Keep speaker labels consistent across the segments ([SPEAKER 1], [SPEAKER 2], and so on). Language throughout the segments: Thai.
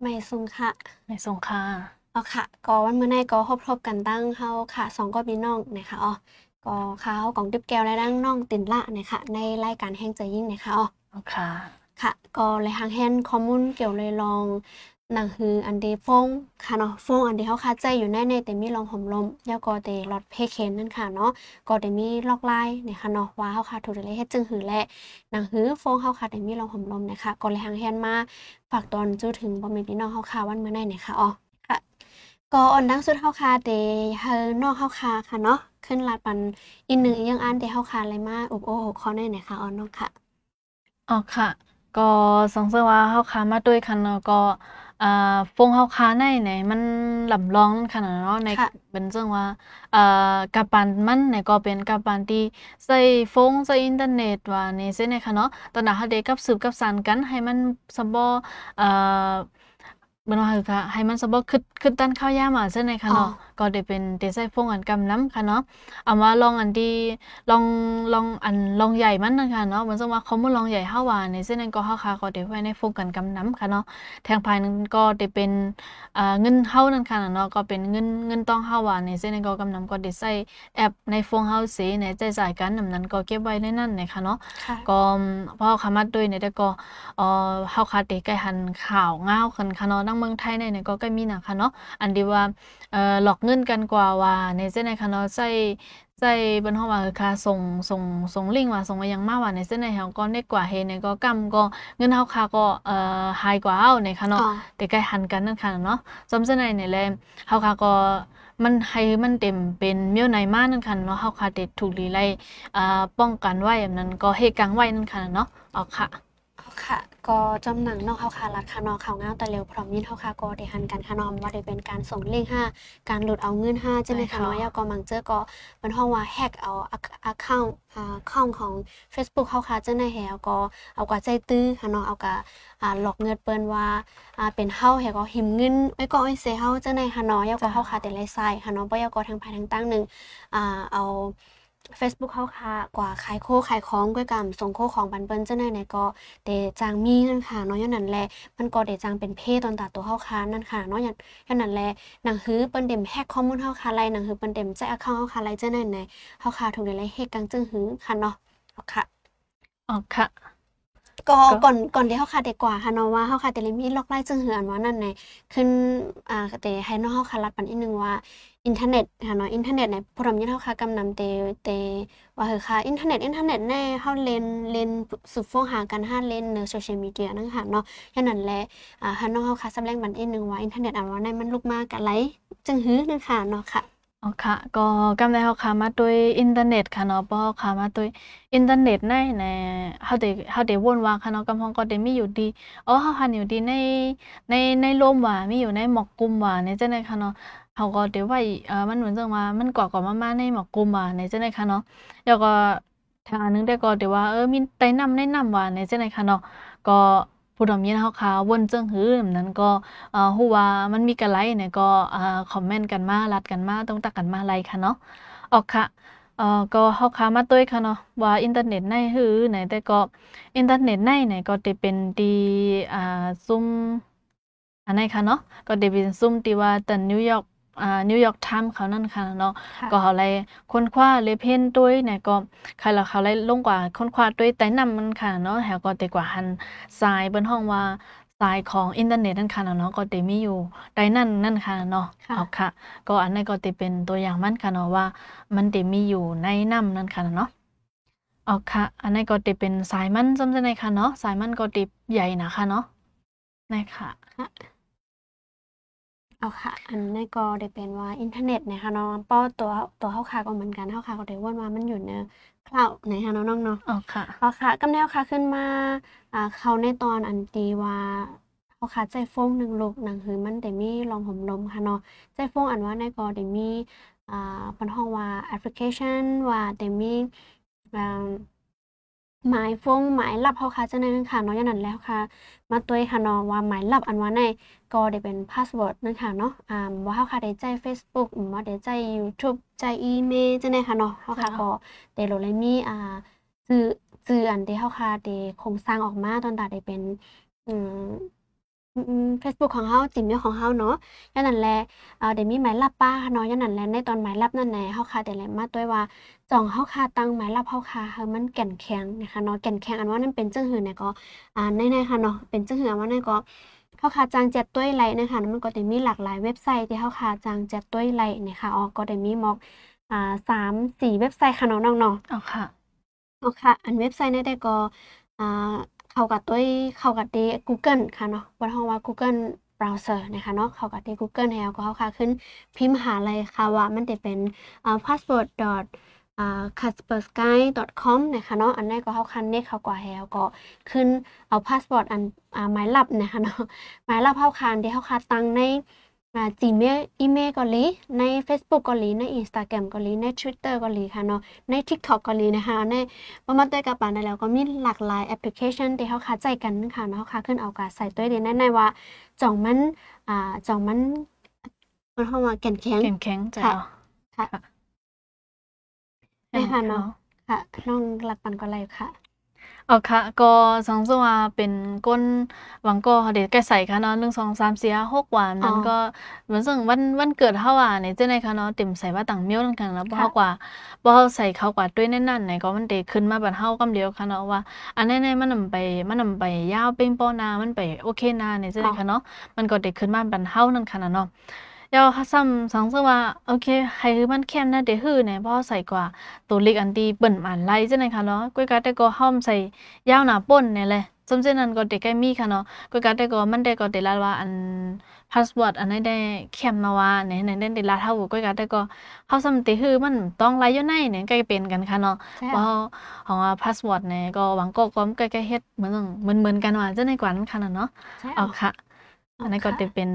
[SPEAKER 1] ไม่สุงค่ะ
[SPEAKER 2] ไม่ส่งค่ะ
[SPEAKER 1] อ๋อค่ะก็วันมื้อในก็พบพบกันตั้งเฮาค่ะสองก็พี่น้องนะคะอ๋อก็ค่ะเฮากองติ๊บแก้วและดังน้องตินละนะคะในรายการแห่งใจยิ่งนะคะอ๋อ
[SPEAKER 2] อ๋อค่ะ
[SPEAKER 1] ค่ะ ก็เลยทางแฮนข้อมูลเกี่ยวเลยลอง หนังฮืออันเดฟงค่ะเนาะฟงอันเดเฮาคาใจอยู่ในในแต่มีลองห่มลมแล้วก็เดลอดเพเคนนั่นค่ะเนาะก็ได้มีลอกลายนะคะเนาะว่าเฮาคาถูกเลยเฮ็ดจึงหือและหนังฮือฟงเฮาคาได้มีลองห่มลมนะคะก็เลยทางแฮนมาฝากตอนจู้ถึงบ่แม่นพี่น้องเฮาคาวันเมื้อในนะคะอ๋อค่ะก็อ่อนดังสุดเฮาคาเดเฮานอกเฮาคาค่ะเนาะขึ้นลาดปันอีกหนึ่งยังอันเดเฮาคาอะไรมาอุบโอหกข้อในไหนคะอ๋อน้องค่ะ
[SPEAKER 2] อ๋อค่ะ ก็สงสัยว่าเฮาคามาด้วยกันเนาะก็ อ่าฟงเฮาค้าในไหนมันลำลองขนาดเนาะใน
[SPEAKER 1] ค่ะ
[SPEAKER 2] เป็นจังว่าอ่ากะปันมันไหนก็เป็นกะปันที่ใช้ฟงใช้อินเทอร์เน็ตว่านี่ซินะคะเนาะตอนนั้นเฮาได้กับสืบกับสานกันให้มันสะบ่อ่าเบิ่นว่าคือค่ะให้มันสะบ่คิดคิดตันข้าวยามอะซินะคะ
[SPEAKER 1] อ๋อ
[SPEAKER 2] เนาะ ก็ได้เป็นได้ใช้ฟงอันกำนำค่ะเนาะเอามาลองอันที่ลองลองอันลองใหญ่มันนั่นค่ะเนาะเหมือนจังว่าข้อมูลลองใหญ่เฮาว่าในเส้นนั้นก็เฮาค่ะก็ได้ไว้ในโฟงกันกำนำค่ะเนาะแทงภายนั้นก็ได้เป็นอ่าเงินเฮานั่นค่ะเนาะก็เป็นเงินเงินต้องเฮาว่าในเส้นนั้นก็กำนำก็ได้ใช้แอปในโฟงเฮาสิในใจจ่ายกันนำนั้นก็เก็บไว้ในนั้นนะคะเนาะ
[SPEAKER 1] ค่ะ
[SPEAKER 2] ก็พอขามาด้วยเนี่ยแต่ก็เอ่อเฮาคาเตใกล้หันข่าวง้าวคันค่ะเนาะนังเมืองไทยเนี่ยก็ใกล้มีน่ะค่ะเนาะอันที่ว่าเอ่อหลอกเงินกันกว่าว่าในเส้นในค่ะเนาะใช้ใช้บนห้องว่าคือค่าส่งส่งส่งลิงว่าส่งมายังมากว่าในเส้นในเฮาก็เน็กกว่าเฮเน่ก็กำก็เงินเฮาค่าก็เอ่อไฮกว่าเฮาเนี่ยค่ะเนาะแต่ใกล้หันกันนั่นค่ะเนาะจำเส้นในเนี่ยแลเฮาค่าก็มันให้มันเต็มเป็นเมียวในมานั่นค่ะเนาะเฮาค่าได้ถูกลีไล่อ่าป้องกันไว้แบบนั้นก็เฮกังไว้นั่นค่ะเนาะอ๋อค่ะ
[SPEAKER 1] ค่ะก็จำหนังนอกเขาคารัดค่ะนอกเขาเงาแต่เร็วพร้อมยินเขาคาก็ได้หันกันค่ะนอมว่าได้เป็นการส่งลิงก์ห้าการหลุดเอาเงินห้าใช่ไหม
[SPEAKER 2] ใช่
[SPEAKER 1] คะ
[SPEAKER 2] ค่ะ
[SPEAKER 1] เนาะยาก็มังเจอก็เป็นห้องว่าแฮกเอาอาคาอ่าคองของ Facebook เขาคาเจ้าในแหวก็เอากว่าใจตื้อค่ะเนาะเอากะอ่าหลอกเงินเปิ้นว่าอ่าเป็นเฮาแฮก็หิมเงินไว้ก็ไอ้เซเฮาเจ้าในค่ะเนาะยาก็เขาคาแต่ไรไซค่ะเนาะบ่ยาก็ทางภายทางตั้งหนึ่งอ่าเอา Facebook เขาค่ะกว่าขายโคขายของก้วยกำส่งโคของบันเปิ้นเจ้าหน้าในก็เดจางมีนั่นค่ะเนาะย้อนนั่นแหละมันก็เดจางเป็นเพศตอนตัดตัวเฮาค่ะนั่นค่ะเนาะย้อนย้อนนั้นแหละหนังฮือเปิ้นเด็มแฮกข้อมูลเฮาค่ะไรหนังฮือเปิ้นเด็มใจแอคเคาเฮาค่ะไรเจ้าหน้าในเฮาค่ะถูกได้ไลเฮกกังจึงฮือค่ะเนาะออกค่ะ
[SPEAKER 2] ออกค่ะ
[SPEAKER 1] ก็
[SPEAKER 2] ก็
[SPEAKER 1] ก่อนก่อนที่เฮาค่ะได้กว่าค่ะเนาะว่าเฮาค่ะแต่เลยมีล็อกไล่จึงหืออันว่านั่นในขึ้นอ่าแต่ให้เนาะเฮาค่ะรัดปันอีกหนึงว่าอินเทอร์เน็ตค่ะเนาะอินเทอร์เน็ตในพรมยินเฮาค่ะกำนำเตเตว่าเฮอค่ะอินเทอร์เน็ตอินเทอร์เน็ตในเฮาเล่นเล่นสุดฟ้องหากันหาเล่นในโซเชียลมีเดียนั่นค่ะเนาะฉะนั้นแหละอ่าเฮาเนาะเฮาค่ะสำแรงบันอีกหนึงว่าอินเทอร์เน็ตอันว่าในมันลุกมากะไหลจึงหือนั่นค่ะเนาะค่ะ
[SPEAKER 2] อ๋อค่ะ ก็กำได้เฮาค้ามาด้วยอินเทอร์เน็ตค่ะเนาะบ่เฮาค้ามาด้วยอินเทอร์เน็ตในในเฮาได้เฮาได้วนว่าค่ะเนาะกำฮ้องก็ได้มีอยู่ดีอ๋อเฮาหันอยู่ดีในในในลมว่ามีอยู่ในหมอกกลุ่มว่าในจังได๋ค่ะเนาะเฮาก็ได้ไว้เอ่อมันเหมือนจังว่ามันกว่าก็มาๆในหมอกกลุ่มว่าในจังได๋ค่ะเนาะแล้วก็ทางอันหนึงได้ก็ได้ว่าเออมีไต้นำแนะนำว่าในจังได๋ค่ะเนาะก็ ผู้ดมยินเฮาค้าวนเจังหื้อแบบนั้นก็ฮู้ว่ามันมีกะไลเนี่ยก็คอมเมนต์กันมารัดกันมาต้องตักกันมาไลค่ะเนาะออกค่ะเอ่อก็เฮาค้ามาตุ้ยค่ะเนาะว่าอินเทอร์เน็ตในหื้อไหนแต่ก็อินเทอร์เน็ตในเนี่ยก็ได้เป็นที่อ่าซุมอันไหนค่ะเนาะก็ได้เป็นซุ่มที่ว่าแต่นิวยอร์ก อ่านิวยอร์กไทม์เขานั่นค่ะเนาะ
[SPEAKER 1] ค่ะ
[SPEAKER 2] ก็เขาเลยค้นคว้าเลยเพ่นตุ้ยเนี่ยก็ใครละเขาเลยลงกว่าค้นคว้าตุ้ยไต้นำมันค่ะเนาะแล้วก็แต่กว่าหันทรายบนห้องว่าทรายของอินเทอร์เน็ตนั่นค่ะเนาะก็ได้มีอยู่ใต้นั่นนั่นค่ะเนาะ
[SPEAKER 1] ค่ะ
[SPEAKER 2] เอาค่ะ ก็อันนั้นก็จะเป็นตัวอย่างมันค่ะเนาะว่า มันได้มีอยู่ในน้ำนั่นค่ะเนาะเอาค่ะ อันนั้นก็จะเป็นสายมันจำได้ไหมคะเนาะสายมันก็ติบใหญ่นะคะเนาะนะคะ
[SPEAKER 1] เอาค่ะ อันนี้ก็ได้เป็นว่าอินเทอร์เน็ตนะคะเนาะป้อตัวตัวเฮาค่ะก็เหมือนกันเฮาค่ะก็ได้ว่าว่ามันอยู่ในคลาวด์นะคะเนาะน้องเนาะ
[SPEAKER 2] เอาค่ะ
[SPEAKER 1] เอาค่ะกำแนวค่ะขึ้นมาอ่าเขาในตอนอันตีว่าเขาค่ะใจฟงหนึ่งลูกหนังหือมันได้มีลองห่มลมค่ะเนาะใจฟงอันว่าในก็ได้มีอ่าเพิ่นฮ้องว่าแอปพลิเคชันว่าได้มีอ่า หมายฟงหมายลับเขาค่ะจังได๋นั่นค่ะเนาะอย่างนั้นแล้วค่ะ มาตุ้ยค่ะเนาะว่าหมายลับอันว่าในก็ได้เป็นพาสเวิร์ดนั่นค่ะเนาะอ่าว่าเฮาค่ะได้ใจ Facebook หรือว่าได้ใจ YouTube ใจอีเมลจังได๋ค่ะเนาะเฮาค่ะ
[SPEAKER 2] ค่ะ
[SPEAKER 1] ก็ได้โหลดเลยมีอ่าสื่อสื่ออันที่เฮาค่ะได้โครงสร้างออกมาตอนตาได้เป็นอืม เฟซบุ๊กของเฮาจิมเมลของเฮาเนาะยันนั่นแหละเอ่อเดี๋ยวมีหมายลับป้าเนาะยันนั่นแหละในตอนหมายลับนั่นแหละเฮาค่ะแต่แหละมาด้วยว่าจ่องเฮาค่ะตั้งหมายลับเฮาค่ะเฮามันแก่นแข็งนะคะเนาะแก่นแข็งอันว่านั่นเป็นจังหือเนี่ยก็อ่าในๆค่ะเนาะเป็นจังหืออันว่านั่นก็เฮาค่ะจางแจกต้วยไหลนะคะมันก็จะมีหลากหลายเว็บไซต์ที่เฮาค่ะจางแจกต้วยไหลนะคะอ๋อก็ได้มีมอกอ่า3 4เว็บไซต์ค่ะเนาะน้องๆ
[SPEAKER 2] อ๋อค่ะ
[SPEAKER 1] อ๋อค่ะ อันเว็บไซต์เนี่ยได้ก็อ่า เข้ากับตัวเข้ากับที่ Google ค่ะเนาะบนห้องว่า Google browser นะคะเนาะเข้ากับที่ Google แล้วก็เข้าค่ะขึ้นพิมพ์หาเลยค่ะว่ามันจะเป็น password dot c a s p e r s k y com นะคะเนาะอันนี้ก็เข้าคันเนี่ยเข้ากว่าแล้วก็ขึ้นเอาพาสปอร์ตอันหมายลับนะคะเนาะหมายลับเข้าคันที่เข้าคาตั้งใน อ่า Gmail อีเมลเกาหลีใน Facebook เกาหลีใน Instagram เกาหลีใน Twitter เกาหลีค่ะเนาะใน TikTok เกาหลีนะคะในประมาณด้วยกับปานได้แล้วก็มีหลากหลายแอปพลิเคชันที่เขาคาใจกันค่ะเนาะเขาขึ้นเอากาใส่ตัวเดียวแน่ๆว่าจ่องมันอ่าจ่องมันมันเข้ามาแก่นแข็ง
[SPEAKER 2] แข็งแข็งใจ
[SPEAKER 1] ค่ะ
[SPEAKER 2] เอา
[SPEAKER 1] ค่ะ
[SPEAKER 2] ค่ะ
[SPEAKER 1] ได้ค่ะเนาะค่ะน้องหลักปันก็เลยค่ะ
[SPEAKER 2] อ๋อค่ะ ก็สังสว่าเป็นก้นหวังก็เด็กแกใส่ค่ะเนาะหนึ่งสองสามสี่ห้าหกวันนั้นก็เหมือนซึ่งวันวันเกิดเฮาอะเนี่ยเจ้าในค่ะเนาะเต็มใส่ว่าต่างเมียวนั่นค่ะแล้วบ่เฮากว่าบ่เฮาใส่เขากว่าด้วยแน่นๆไหนก็มันเดขึ้นมาบัดเฮากำเดียวค่ะเนาะว่า อันแน่ๆมันนำไปมันนำไปยาวเป้งป้อนามันไปโอเคนาเนี่ยเจ้าในค่ะเนาะมันก็เด็กขึ้นมาบัดเฮานั่นค่ะเนาะ ยาวค่ะซ้ำสังสึกว่าโอเคใครคือมันเข้มนะเดี๋ยวฮื้อเนี่ยเพราะใส่กว่าตัวเล็กอันที่เบิ่นอันไล่จังได๋ค่ะเนาะก้อยกาแต่ก็ห้อมใส่ยาวหน้าป่นเนี่ยแหละสมเช่นนั้นก็เด็กใกล้มีค่ะเนาะก้อยกาแต่ก็มันได้ก็ได้ลาว่าอันพาสเวิร์ดอันนั้นได้เข้มมาว่าเนี่ยในได้ลาเท่าก้อยกาแต่ก็เฮาซ้ำติฮื้อมันต้องไล่อยู่ในเนี่ยใกล้เป็นกันค่ะเนาะ
[SPEAKER 1] ใช่
[SPEAKER 2] เพราะของว่าพาสเวิร์ดเนี่ยก็หวังก็ก็ใกล้ๆเฮ็ดเหมือนเหมือนๆกันว่าจังได๋กว่านั้นค่ะเนาะ
[SPEAKER 1] ใช่
[SPEAKER 2] อ๋อค่ะ อันนั้นก็จะเป็น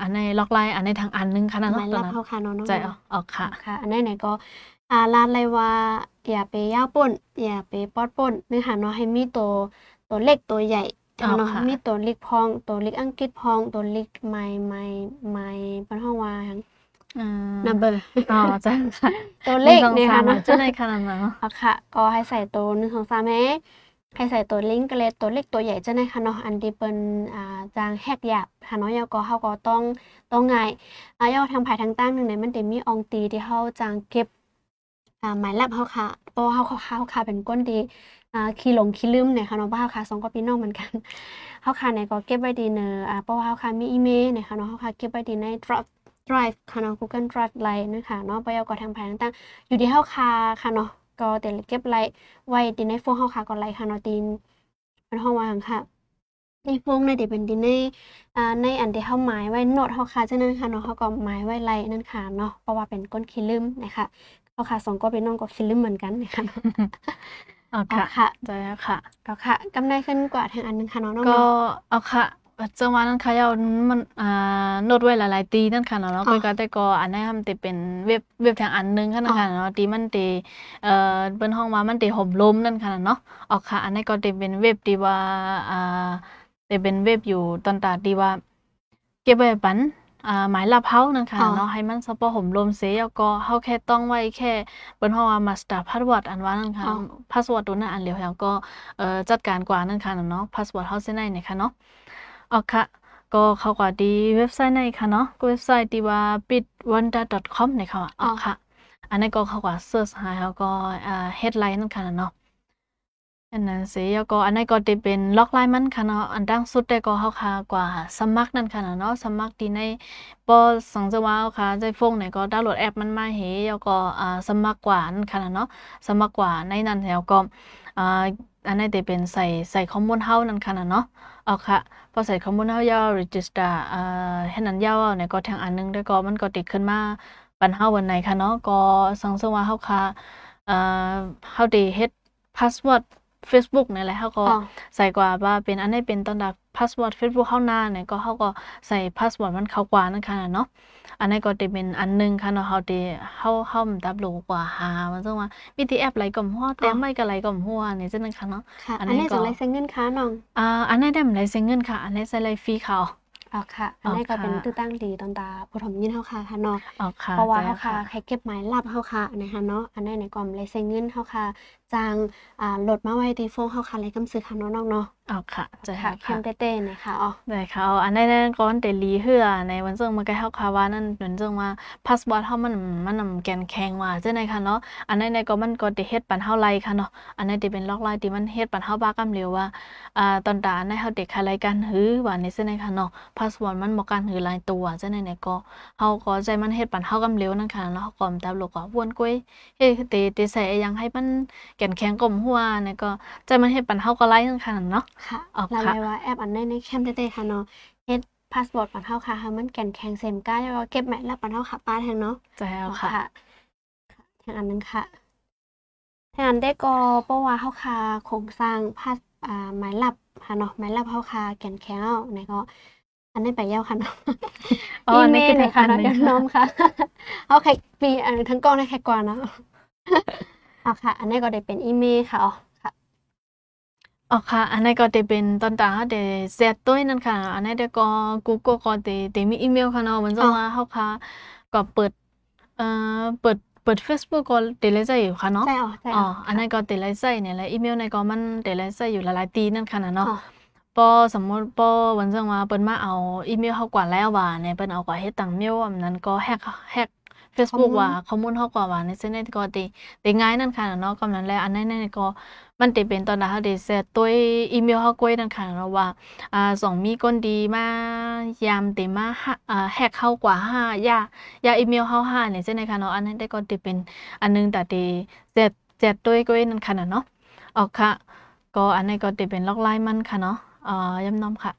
[SPEAKER 2] อันในล็อกไลน์อันในทางอันหนึงค่ะ
[SPEAKER 1] ห
[SPEAKER 2] นะ
[SPEAKER 1] มาย
[SPEAKER 2] เนาะตอ
[SPEAKER 1] ลั
[SPEAKER 2] น
[SPEAKER 1] บ
[SPEAKER 2] นั้น
[SPEAKER 1] เขาค่ะเนาะน้อง
[SPEAKER 2] ใจเอาออกค่ะ
[SPEAKER 1] ค่ะ อันไหนๆก็อ่าลาดเลยว่า อย่าไปย่าวป่นอย่าไปปอดป่นเนื้อหาเนาะให้มีตัวตัวเล็กตัวใหญ่
[SPEAKER 2] อ๋อ
[SPEAKER 1] เนาะ
[SPEAKER 2] ค่ะ
[SPEAKER 1] มีตัวเล็กพองตัวเล็กอังกฤษพองตัวเล็กไม่ไม่ไม่เป็นห้องว่าหยัง
[SPEAKER 2] อืม
[SPEAKER 1] นัมเบอร์
[SPEAKER 2] อ๋อจ้ะค่ะ
[SPEAKER 1] ตัวเลข
[SPEAKER 2] หงสอง
[SPEAKER 1] เนี่ย
[SPEAKER 2] สา
[SPEAKER 1] ค่ะ
[SPEAKER 2] ม
[SPEAKER 1] เนาะ
[SPEAKER 2] จะได้ขนาดนั้นเนาะ
[SPEAKER 1] เอาค่ะ ก็ให้ใส่ตัวหนึ่งสองสามแฮ ให้ใส่ตัวลิงก์กระเลตัวเล็กตัวใหญ่จะได้ค่ะเนาะอันที่เป็นอ่าจางแฮกหยาบค่ะเนาะยาก็เฮาก็ต้องต้องง่ายอ่ายาทางภายทางตั้งหนึ่งในมันจะมีอองตีที่เฮาจางเก็บอ่าหมายลับเฮาค่ะเพราะว่าเฮาเฮาค่ะเป็นก้นดีอ่าขี้หลงขี้ลืมเนี่ยค่ะเนาะเพราะเฮาค่ะสองก็พี่น้องเหมือนกันเฮาค่ะเนี่ยก็เก็บไว้ดีเนออ่าเพราะว่าเฮาค่ะมีอีเมลเนี่ยค่ะเนาะเฮาค่ะเก็บไว้ดีใน Drive Drive ค่ะเนาะ Google Drive ไลน์นะคะเนาะไปเอาก็ทางภายทางตั้งอยู่ที่เฮาค่ะค่ะเนาะ ก็เดี๋ยวเก็บไลน์ไว้ดีในโฟงเฮาค่ะก็ไลน์ค่ะเนาะตีนเป็นห้องว่างค่ะในโฟงเนี่ยเดี๋ยวเป็นดีในอ่าในอันที่เฮาหมายไว้โน้ตเฮาค่ะฉะนั้นค่ะเนาะเฮาก็หมายไว้ไลน์นั่นค่ะเนาะเพราะว่าเป็นก้นขี้ลืมนะคะเฮาค่ะสองก็เป็นน้องก็ขี้ลืมเหมือนกันนะคะเนาะ
[SPEAKER 2] อ๋อ
[SPEAKER 1] เอา
[SPEAKER 2] ค่ะ
[SPEAKER 1] ค่ะ
[SPEAKER 2] ใจแล้วค่ะ
[SPEAKER 1] ก็ค่ะกำไรขึ้นกว่าทางอันนึงค่ะเนาะน้อง
[SPEAKER 2] ก็
[SPEAKER 1] เนาะ
[SPEAKER 2] เอาค่ะ จังหวะนั้นค่ะยาวมันอ่าโน้ตไว้หลายๆตีนั่นค่ะเนาะ
[SPEAKER 1] อ๋อ
[SPEAKER 2] ก็ก็แต่ก็อันนั้นมันจะเป็นเว็บเว็บทางอันหนึงค่ะนะคะเนาะที่มันจะเอ่อเปิ้นห้องว่ามันจะห่มลมนั่นค่ะเนาะออกค่ะ อันนั้นก็จะเป็นเว็บที่ว่าอ่าจะเป็นเว็บอยู่ตอนตาที่ว่า เก็บไว้ปันอ่าหมายลับเฮานั่นค่ะ
[SPEAKER 1] อ๋อ
[SPEAKER 2] เนาะให้มันสปอห่มลมเสียแล้วก็เฮาแค่ต้องไว้แค่เปิ้นเฮาว่า master password อันว่านั่นค่ะ
[SPEAKER 1] อ๋อ
[SPEAKER 2] password ตัวนั้นอันเดียวแล้วก็เอ่อจัดการกว่านั่นค่ะเนาะ password เฮาเส้นในเนี่ยค่ะเนาะ อ๋อค่ะก็เขากว่าดีเว็บไซต์ในค่ะเนาะก็เว็บไซต์ที่ว่า bitwonder.com เนี่ยค่ะอ๋อค่ะ อันนั้นก็เขากว่า search หาแล้วก็อ่า headline นั่นค่ะเนาะอันนั้นสิแล้วก็อันนั้นก็จะเป็นล็อกไลน์มันค่ะเนาะอันดังสุดแต่ก็เฮาค่ะกว่าสมัครนั่นค่ะเนาะสมัครที่ในปอสังจะว่าค่ะใจฟงเนี่ยก็ดาวน์โหลดแอปมันมาเฮแล้วก็อ่าสมัครกว่านั่นค่ะเนาะสมัครกว่าในนั้นแล้วก็อ่า อันนั้นจะเป็นใส่ใส่ข้อมูลเฮานั่นค่ะเนาะเอาค่ะพอใส่ข้อมูลเฮายาว register อ่าให้นั้นยาวเนี่ยก็ทางอันหนึงแล้วก็มันก็ติดขึ้นมาปันเฮาวันไหนค่ะเนาะก็สังสว่าเฮาค่ะเอ่อเฮาได้เฮ็ด password Facebook นี่แหละเฮาก็
[SPEAKER 1] อ๋อ
[SPEAKER 2] ใส่กว่าว่าเป็นอันนี้เป็นตอนดัก password Facebook เฮาหน้าเนี่ยก็เฮาก็ใส่ password มันเข้ากว่านั่นค่ะเนาะอันนี้ก็จะเป็นอันหนึงค่ะเนาะเฮาได้เฮาเฮามันดับรู้กว่าหามันจังว่ามีที่แอปไหลก็หัวแต่ไม่ก็ไหลก็หัวนี่จังนั้นค่ะเนาะ
[SPEAKER 1] ค่ะ
[SPEAKER 2] อั
[SPEAKER 1] อั
[SPEAKER 2] น
[SPEAKER 1] น
[SPEAKER 2] นี้
[SPEAKER 1] นี้
[SPEAKER 2] ก็
[SPEAKER 1] จังไรเซ็นเงินค้าน้อง
[SPEAKER 2] อ่าอันนี้ได้มันไหลเสียเงินค่ะ อันนี้ใส่ไหลฟรีค่ะ
[SPEAKER 1] อ๋อค่ะ อัน
[SPEAKER 2] อ๋อ
[SPEAKER 1] นี้ก็เป็น
[SPEAKER 2] ค่ะ
[SPEAKER 1] ตื้อตั้งดีตอนตาผู้ถมยินเฮาค่ะค่ะเนาะ
[SPEAKER 2] อ๋อค่ะ
[SPEAKER 1] เพราะว่า
[SPEAKER 2] ใจ
[SPEAKER 1] เฮาค่ะ
[SPEAKER 2] ค่ะ
[SPEAKER 1] ใครเก็บหมายลับเฮาค่ะนะคะเนาะ อันนี้ในกล่อมเลยเซ็นเงินเฮาค่ะ จางอ่าโหลดมาไว้ที่โฟนเฮาค่ะเลยกำซื้อค่ะน้องๆเนาะ
[SPEAKER 2] อ๋อค่ะ
[SPEAKER 1] จะค่ะเข้มเต้ๆนะคะอ๋อ
[SPEAKER 2] ได้ค่ะอันนั้นก่อนเตลีเฮือในวันซึ่งมาใกล้เฮาค่ะว่านั่นเหมือนซึ่งว่าพาสปอร์ตเฮามันมันนำแกนแข็งว่าจังได๋ค่ะเนาะอันนั้นในก็มันก็ได้เฮ็ดปันเฮาไลค่ะเนาะอันนั้นที่เป็นล็อกไลที่มันเฮ็ดปันเฮาบ้ากำเร็วว่าอ่าตอนตาในเฮาเด็กคาไลกันหือว่าในจังได๋ค่ะเนาะพาสปอร์ตมันบ่กันหือหลายตัวจังได๋เนี่ยก็เฮาก็ใจมันเฮ็ดปันเฮากำเร็วนั่นค่ะเนาะก็ตามลูกก็วนก้อยเฮ็ดเตเตใส่ยังให้มันแกนแข็งกลมหัวเนี่ยก็ใจมันเฮ็ดปันเฮาก็ไลนั่นค่ะเนาะ
[SPEAKER 1] ค่ะออกค่ะว่าแอปอันในในแคมเต้ๆค่ะเนาะเฮ็ดพาสปอร์ตปันเฮาค่ะให้มันแก่นแข็งเซมก้าแล้วก็เก็บแมทแล้วปันเฮาค่ะป้าแทงเนาะ
[SPEAKER 2] ใช่แล้วค่ะ
[SPEAKER 1] ทางอันนึงค่ะทางอันได้ก็เพราะว่าเฮาค่ะโครงสร้างพาสอ่าหมายลับค่ะเนาะหมายลับเฮาค่ะแก่นแข็งเอาในก็อันนี้ไปยาวค่ะเนาะอีเมลค่ะเนาะน้องค่ะ เอาแค่ปีอันทั้งกล้องได้แค่กว่าเนาะ เอาค่ะ อันนี้ก็ได้เป็นอีเมลค่ะอ๋อ
[SPEAKER 2] อ๋อค่ะ อันนี้ก็จะเป็นตอนตาเขาจะเซตตัวนั่นค่ะ อันนี้เดี๋ยวก็ Google ก็จะจะมีอีเมลค่ะเนาะมันจะว่าเขาค่ะก็เปิดเอ่อเปิดเปิด Facebook ก็เดลิใจอยู่ค่ะเนาะ
[SPEAKER 1] ใช่อ๋อใช่
[SPEAKER 2] อ๋ออันนั้นก็เดลิใจเนี่ยแหละอีเมลในก็มันเดลิใจอยู่หลายๆตีนั่นค่ะเนาะพอสมมุติพอวันจังว่าเปิ้นมาเอาอีเมลเขากว่าแล้วว่าเนี่ยเปิ้นเอากว่าเฮ็ดตังเมลอันนั้นก็แฮกแฮก Facebook ว่าข้อมูลเฮาก็ว่าในเส้นนี้ก็ติติง่ายนั่นค่ะเนาะกำนั้นแลอันนั้นๆก็มันติเป็นตอนนั้นเฮาได้เซตตัวอีเมลเฮาก้อยนั่นค่ะเนาะว่าอ่าสองมีคนดีมายามติมาอ่าแฮกเข้ากว่า5อย่าอย่าอีเมลเฮา5เนี่ยเส้นนี้ค่ะเนาะอันนั้นได้ก็ติเป็นอันนึงแต่ติเซตเซตตัวก้อยนั่นค่ะเนาะออกค่ะ ก็อันนี้ก็ติเป็นล็อกไลน์มันค่ะเนาะอ่าย้ำน้อมค่ะ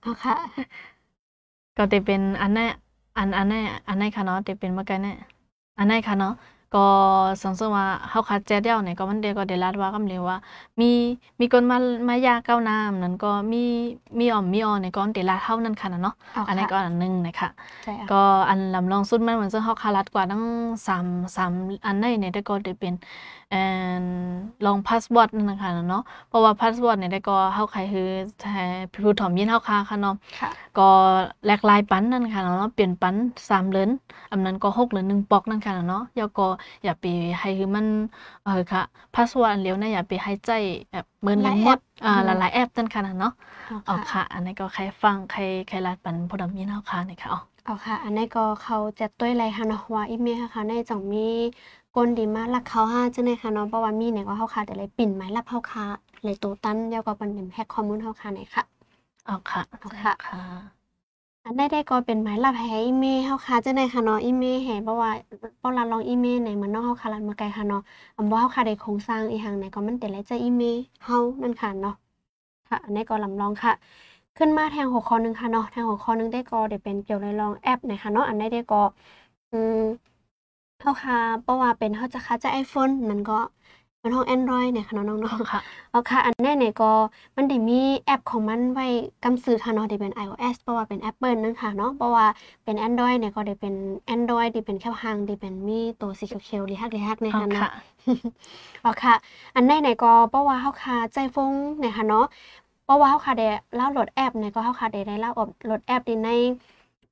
[SPEAKER 1] เอาค่ะ
[SPEAKER 2] ก็ติเป็นอันนั้น อันอันนี้อันนี้ค่ะเนาะที่เป็นเมื่อกี้เนี่ยอันนี้ค่ะเนาะก็สงสัยว่าเฮาคัดแจเดียวเนี่ยก็มันเดียวก็ได้รัดว่ากำเลยว่า มีมีคนมามายาเก้าน้ำนั้นก็มีมีอ่อมมีออเนี่ยก็ได้รัดเท่านั้นค่ะเนาะอันนี้ก็อันนึงนะคะก็อันลำลองสุดมันเหมือนซึ่งเฮาคารัดกว่าทั้ง3 3อันนี้เนี่ยได้ก็ได้เป็น เอ่อลองพาสปอร์ตนั่นนะคะเนาะเพราะว่าพาสปอร์ตเนี่ยได้ก็เฮาใครคือแท้ผู้ถ่อมยินเฮาคาค่ะเนาะก็แลกลายปันนั่นค่ะเนาะเปลี่ยนปัน3เหรียญอันนั้นก็6เหรียญ1ปอกนั่นค่ะเนาะแล้วก็อย่าไปให้คือมันเออค่ะพาสวอร์ดเลียวนะอย่าไปให้ใจแบบเหมือนหมดอ่าหลายๆแอปนั่นค่ะเนาะอ๋อค่ะ อันนี้ก็ใครฟังใครใครรัดปันพอดมีเนาะค่ะนี่ค่ะอ๋อ
[SPEAKER 1] อ๋อค่ะ อันนี้ก็เขาจะต้วยไรค่ะเนาะว่าอีเมลค่ะในจังมี ก้นดีมากลักเขาห้าจังได๋ค่ะเนาะเพราะว่ามีเนี่ยก็เฮาค่ะแต่เลยปิ่นไม้รับเฮาค่ะเลยโตตั้นแล้วก็ปันแฮกข้อมูลเฮาค่ะนี่ค่ะ
[SPEAKER 2] อ๋อค่ะ
[SPEAKER 1] อ๋อค่ะอันได้ได้ก็เป็นหมายลับแห่อีเมลเฮาค่ะจังได๋ค่ะเนาะอีเมลแห่เพราะว่าเพราะเราลองอีเมลในมันเนาะเฮาค่ะลันมาไกลค่ะเนาะอำบ่าเฮาค่ะได้โครงสร้างอีหังไหนก็มันแต่ละจะอีเมลเฮานั่นค่ะเนาะค่ะ อันนี้ก็ลำลองค่ะ ขึ้นมาแทงหัวข้อนึงค่ะเนาะแทงหัวข้อนึงได้ก็ได้เป็นเกี่ยวในลองแอปนะคะเนาะอันได้ได้ก็อืม เฮาค่ะเพราะว่าเป็นเฮาจะค่ะจะ iPhone มันก็มันห้อง Android เนี่ยค่ะน้องๆค่ะเอาค่ะ อันนี้เนี่ยก็มันได้มีแอปของมันไว้กำซื้อค่ะเนาะที่เป็น iOS เพราะว่าเป็น Apple นั่นค่ะเนาะเพราะว่าเป็น Android เนี่ยก็ได้เป็น Android ที่เป็นแค่หางที่เป็นมีตัวสีเขียวๆดีฮักดีฮักเนี่ยค่ะเนาะเอาค่ะ อันนี้เนี่ยก็เพราะว่าเฮาค่ะใจฟงเนี่ยค่ะเนาะเพราะว่าเฮาค่ะได้ดาวน์โหลดแอปเนี่ยก็เฮาค่ะได้ได้ดาวน์โหลดแอปใน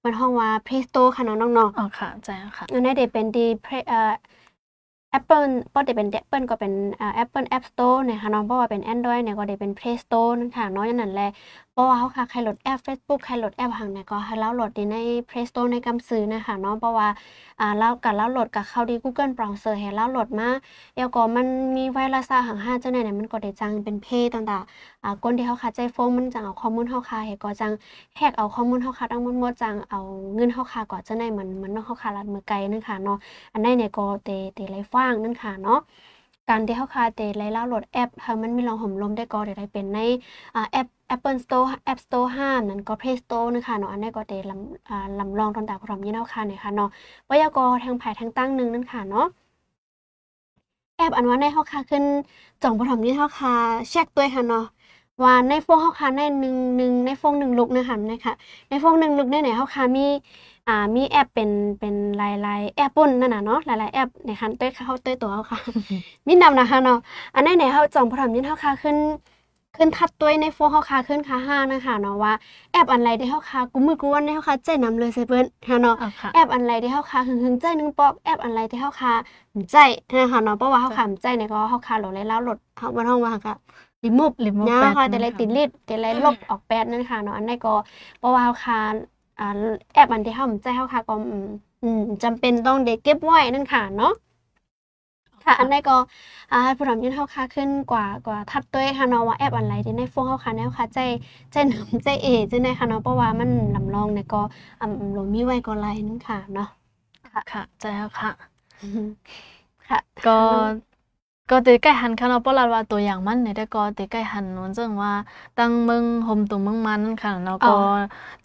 [SPEAKER 1] มันห้องว่า Play Store ค่ะน้อง
[SPEAKER 2] ๆอ๋อค่ะใช่ค่ะ
[SPEAKER 1] อันนี้ได้เป็นดีเอ่อ Apple บ่ได้เป็น Apple ก็เป็นอ่า Apple App Store นะคะเนาะเพราะว่าเป็น Android เนี่ยก็ได้เป็น Play Store นั่นค่ะเนาะอย่างนั้นแหละ เพราะว่าเขาค่ะใครโหลดแอป Facebook ใครโหลดแอปหังเนี่ยก็ให้เราโหลดใน Play Store ในกำซื้อนะคะเนาะเพราะว่าอ่าเรากับเราโหลดกับเข้าดี Google Browser ให้เราโหลดมาแล้วก็มันมีไวรัสหัง5จังได๋เนี่ยมันก็ได้จังเป็นเพต่างๆอ่าคนที่เขาค่ะใจโฟมมันจังเอาข้อมูลเฮาค่ะให้ก็จังแฮกเอาข้อมูลเฮาค่ะทั้งหมดจังเอาเงินเฮาค่ะก็จังได๋เหมือนเหมือนเนาะเฮาค่ะลัดมือไกลนั่นค่ะเนาะอันนี้เนี่ยก็เตเตไหลฟ้างนั่นค่ะเนาะ การที่เฮาคาเตไลลาโหลดแอปให้มันมีรองห่มลมได้ก็ได้เป็นในอ่าแอป Apple Store App Store 5นั่นก็ Play Store นะคะเนาะอันนี้ก็ได้ลำลำลองตอนตาพร้อมยี่เนาะค่ะเนี่ยค่ะเนาะปยกทางภายทางตั้งนึงนั่นค่ะเนาะแอปอันว่าในเฮาคาขึ้นจ่องพร้อมยี่เฮาคาเช็คตัวค่ะเนาะว่าในฟงเฮาคาใน1 1ในฟง1ลุกนะคะนะคะในฟง1ลุกเนี่ยเฮาคามี อ่ามีแอปเป็นเป็นหลายๆแอปปุ่นนั่นน่ะเนาะหลายๆแอปในคันเต้ยเข้าเต้ยตัวเขาค่ะมีนำนะคะเนาะอันนี้เนี่ยเขาจองพร้อมยินเฮาค่ะขึ้นขึ้นทัดตัวในโฟนเฮาคาขึ้นคาห้านะคะเนาะว่าแอปอันไรที่เฮาคากูมือกูวันในเฮาคาใจนำเลยใส่เปิ้นฮะเนาะ
[SPEAKER 2] เอาค่ะ
[SPEAKER 1] แอปอันไรที่เฮาคาหึงหึงใจหนึงปอกแอปอันไรที่เฮาคาใจนะคะเนาะเพราะว่าเฮาคาใจเนี่ยก็เฮาคาโหลดเลยแล้วโหลดเฮาบ่ต้องว่าค่ะรีมูฟ
[SPEAKER 2] remove
[SPEAKER 1] นะ
[SPEAKER 2] แปด
[SPEAKER 1] ค่ะแต่
[SPEAKER 2] นั่น
[SPEAKER 1] ไร
[SPEAKER 2] ค่ะ
[SPEAKER 1] ติดลิดแต่ไรลบออกแปดนั่นค่ะเนาะอันนี้ก็เพราะว่าเฮาคา อ่าแอปอันที่เฮาใจเฮาคาก็อืมอืมจำเป็นต้องได้เก็บไว้นั่นค่ะเนาะค่ะอันนี้ก็อ่าผู้ทำยื่นเข้าค่าขึ้นกว่ากว่าทัดตัวค่ะเนาะว่าแอปอะไรที่ในโฟนเข้าค่าแนวค่ะใจใจหนำใจเอใจในค่ะเนาะเพราะว่ามันลำลองเนี่ยก็อ่าลงมีไว้ก็ไลนึงค่ะเนาะ
[SPEAKER 2] ค่ะใจแล้วค่ะ
[SPEAKER 1] ค่ะ
[SPEAKER 2] ก็ ก็เตใกล้หันค่ะเนาะเพราะเราว่าตัวอย่างมันเนี่ยแต่ก็เตใกล้หันมันซึ่งว่าตั้งเมืองโฮมตัวเมืองมันค่ะเนาะก็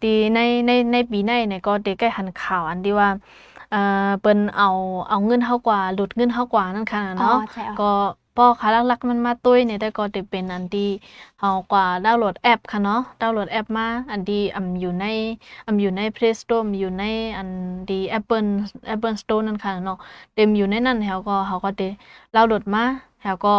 [SPEAKER 2] ตีในในในปีในเนี่ยก็เตใกล้หันข่าวอันที่ว่าเอ่อเปิ้นเอาเอาเงินเฮากว่าหลุดเงินเฮากว่านั่นค่ะ
[SPEAKER 1] อ๋อ
[SPEAKER 2] เนาะ
[SPEAKER 1] ใช่เอา
[SPEAKER 2] ก็ พอค่ะลักๆมันมาตุ้ยเนี่ยแต่ก็จะเป็นอันดีเฮากว่าดาวน์โหลดแอปค่ะเนาะดาวน์โหลดแอปมาอันดีอำอยู่ในอำอยู่ใน Play Store อยู่ในอันดี Apple Apple Store นั่นค่ะเนาะเต็มอยู่ในนั้นเฮาก็เฮาก็ได้ดาวน์โหลดมาเฮาก็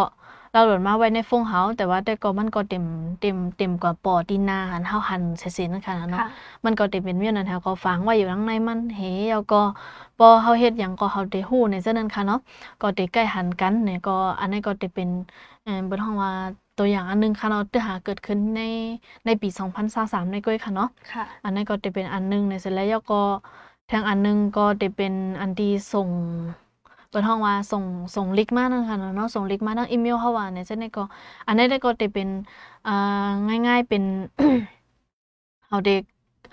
[SPEAKER 2] ดาวน์โหลดมาไว้ในโฟนเฮาแต่ว่าแต่ก็มันก็เต็มเต็มเต็มกว่าปอที่หน้าหันเฮาหันเสียๆนั่นค่ะเนาะ
[SPEAKER 1] ค่ะ
[SPEAKER 2] มันก็ได้เป็นเวียนนั้นเฮาก็ฝังไว้อยู่ข้างในมันเฮแล้วก็พอเฮาเฮ็ดหยังก็เฮาได้ฮู้ในเส้นนั้นค่ะเนาะก็ได้ใกล้หันกันเนี่ยก็อันนี้ก็ได้เป็นเอ่อเบิ่นฮ้องว่าตัวอย่างอันหนึงค่ะเนาะที่หาเกิดขึ้นในในปี 2023ในก้อยค่ะเนาะ
[SPEAKER 1] ค่ะ
[SPEAKER 2] อันนั้นก็จะเป็นอันหนึงในเสร็จแล้วก็ทางอันหนึงก็จะเป็นอันที่ส่ง เปิดห้องว่าส่งส่งลิงก์มานั่นค่ะเนาะส่งลิงก์มาทางอีเมลเข้าว่าเนี่ยเช่นนี้ก็ อันนี้ได้ก็จะเป็นอ่าง่าย ๆเป็นเฮาได้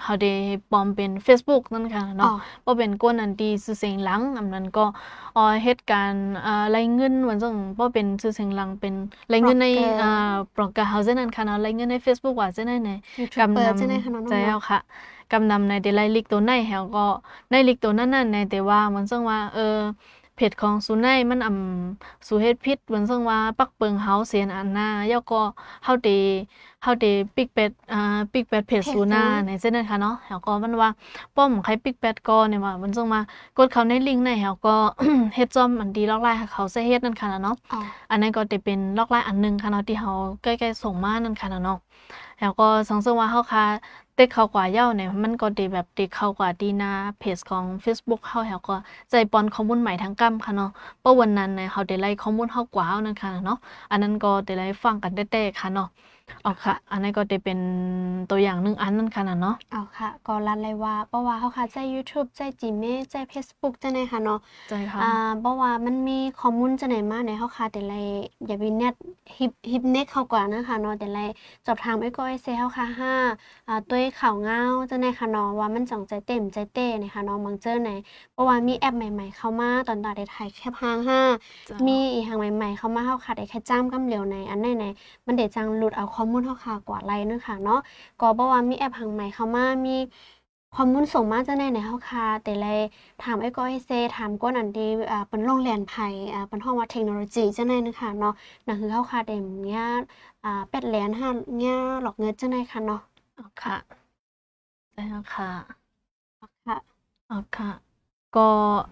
[SPEAKER 2] เฮาได้ปลอมเป็น Facebook นั่นค่ะ
[SPEAKER 1] อ๋อ
[SPEAKER 2] เนาะบ่เป็นกวนอันที่ชื่อเสียงหลังอันนั้นก็เอ่อเฮ็ดการอ่ารายเงินว่าจังบ่เป็นชื่อเสียงหลังเป็นรายเงินใน
[SPEAKER 1] Blogger
[SPEAKER 2] อ่าโปรแกรมเฮาจังนั้นค่ะเนาะรายเงินใน Facebook ว่าจังนั้นเนี่ย
[SPEAKER 1] ยูทูบ
[SPEAKER 2] กำ
[SPEAKER 1] เบอร์
[SPEAKER 2] นำ
[SPEAKER 1] ใช่ไหมคะน้อง
[SPEAKER 2] ใจเอาค่ะกำนำในเดลัยลิกตัวในแฮวก็ในลิกตัวนั้นนั่นในแต่ว่ามันซึ่งว่าเออ เพจของซูไนมันอำสูเฮ็ดผิดมันซึ่งว่าปักเปิงเฮาเสียนอันหน้าย่อก็เฮาเด เฮาเดปิกเป็ดอ่าปิกเป็ดเพจซูนาในเส้นนั้นค่ะเนาะแฮวก็มันว่าป้อมใครปิกเป็ดก็เนี่ยว่ามันซึ่งว่ากดเข้าในลิงก์ในแฮวก็เฮ็ดจอมอันดีลอกไลน์ให้เขาใส่เฮ็ดนั่นค่ะเนาะ
[SPEAKER 1] อ๋อ
[SPEAKER 2] อันนั้นก็จะเป็นลอกไลน์อันหนึงค่ะเนาะที่เฮาใกล้ๆส่งมานั่นค่ะเนาะแล้วก็สังเกตว่าเฮาค่ะเต็กเข้ากว่าเย้าเนี่ยมันก็ได้แบบเต็กเข้ากว่าดีหน้าเพจของ Facebook เฮาแล้วก็ใจปอนข้อมูลใหม่ทางกำค่ะเนาะเพราะวันนั้นเนี่ยเฮาได้ไล่ข้อมูลเฮากว่าเอานั่นค่ะเนาะอันนั้นก็ได้ไล่ฟังกันแต้ๆค่ะเนาะ อ๋อค่ะ อันนั้นก็ได้เป็นตัวอย่างหนึ่งอันนั่นค่ะเนาะ
[SPEAKER 1] เอาค่ะ ก็รันเลยว่าเพราะว่าเขาค่ะใจ YouTube ใจ Gmail ใจ Facebook จังได๋ค่ะเนาะ
[SPEAKER 2] ใจค่ะ
[SPEAKER 1] อ่าเพราะว่ามันมีข้อมูลจังไหนมาในเฮาค่ะแต่ไรอย่าไปเน็ตฮิปฮิปเน็ตเข้ากว่านะคะเนาะแต่ไรสอบถามไอ้ก็ไอ้เซเฮาค่ะห้าอ่าตัวข่าวเงาจังได๋ค่ะเนาะว่ามันจ่องใจเต็มใจเต้นะคะเนาะบางเจอไหนเพราะว่ามีแอปใหม่ ๆ เข้ามาตอนตาได้ถ่ายแคปหางห้า
[SPEAKER 2] จ้ะ
[SPEAKER 1] มีอีกหางใหม่ ๆ เข้ามาเฮาค่ะได้แค่จ้ำกำเหลียวในอันไหนไหนมันได้จังหลุดเอาข้อมูลเฮาค่ะกว่าไรนึงค่ะเนาะก็เพราะว่ามีแอปหางใหม่เข้ามามีข้อมูลส่งมาจังได๋ในเฮาค่ะแต่ไรถามไอ้ก้อยเซถามก้นอันดีอ่าเป็นโรงเรียนไผ่อ่าเป็นห้องว่าเทคโนโลยีจังได๋นะคะเนาะนั่นคือเฮาคาเดมเนี่ยอ่าเป็ดแหลนห้าเนี่ยหลอกเงินจังได๋ค่ะเนาะ
[SPEAKER 2] อ๋อค่ะใจค่ะ
[SPEAKER 1] ค่ะ
[SPEAKER 2] อ๋อค่ะก็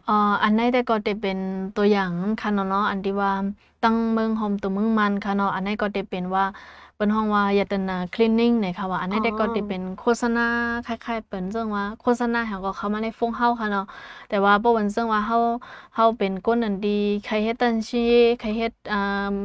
[SPEAKER 2] เอ่ออันไหนแต่ก็จะเป็นตัวอย่างค่ะเนาะเนาะอันที่ว่าตั้งเมืองโฮมตัวเมืองมันค่ะเนาะอันไหนก็จะเป็นว่า เป็นห้องว่ายตนาคลีนนิ่งเนี่ยค่ะว่าอันไหนแต่ก็จะเป็นโฆษณาคล้ายๆเป็นซึ่งว่าโฆษณาเฮาก็เข้ามาในฟงเฮาค่ะเนาะแต่ว่าบ่วันซึ่งว่าเฮาเฮาเป็นคนอันดีใครเฮ็ดตันชีใครเฮ็ดอ่า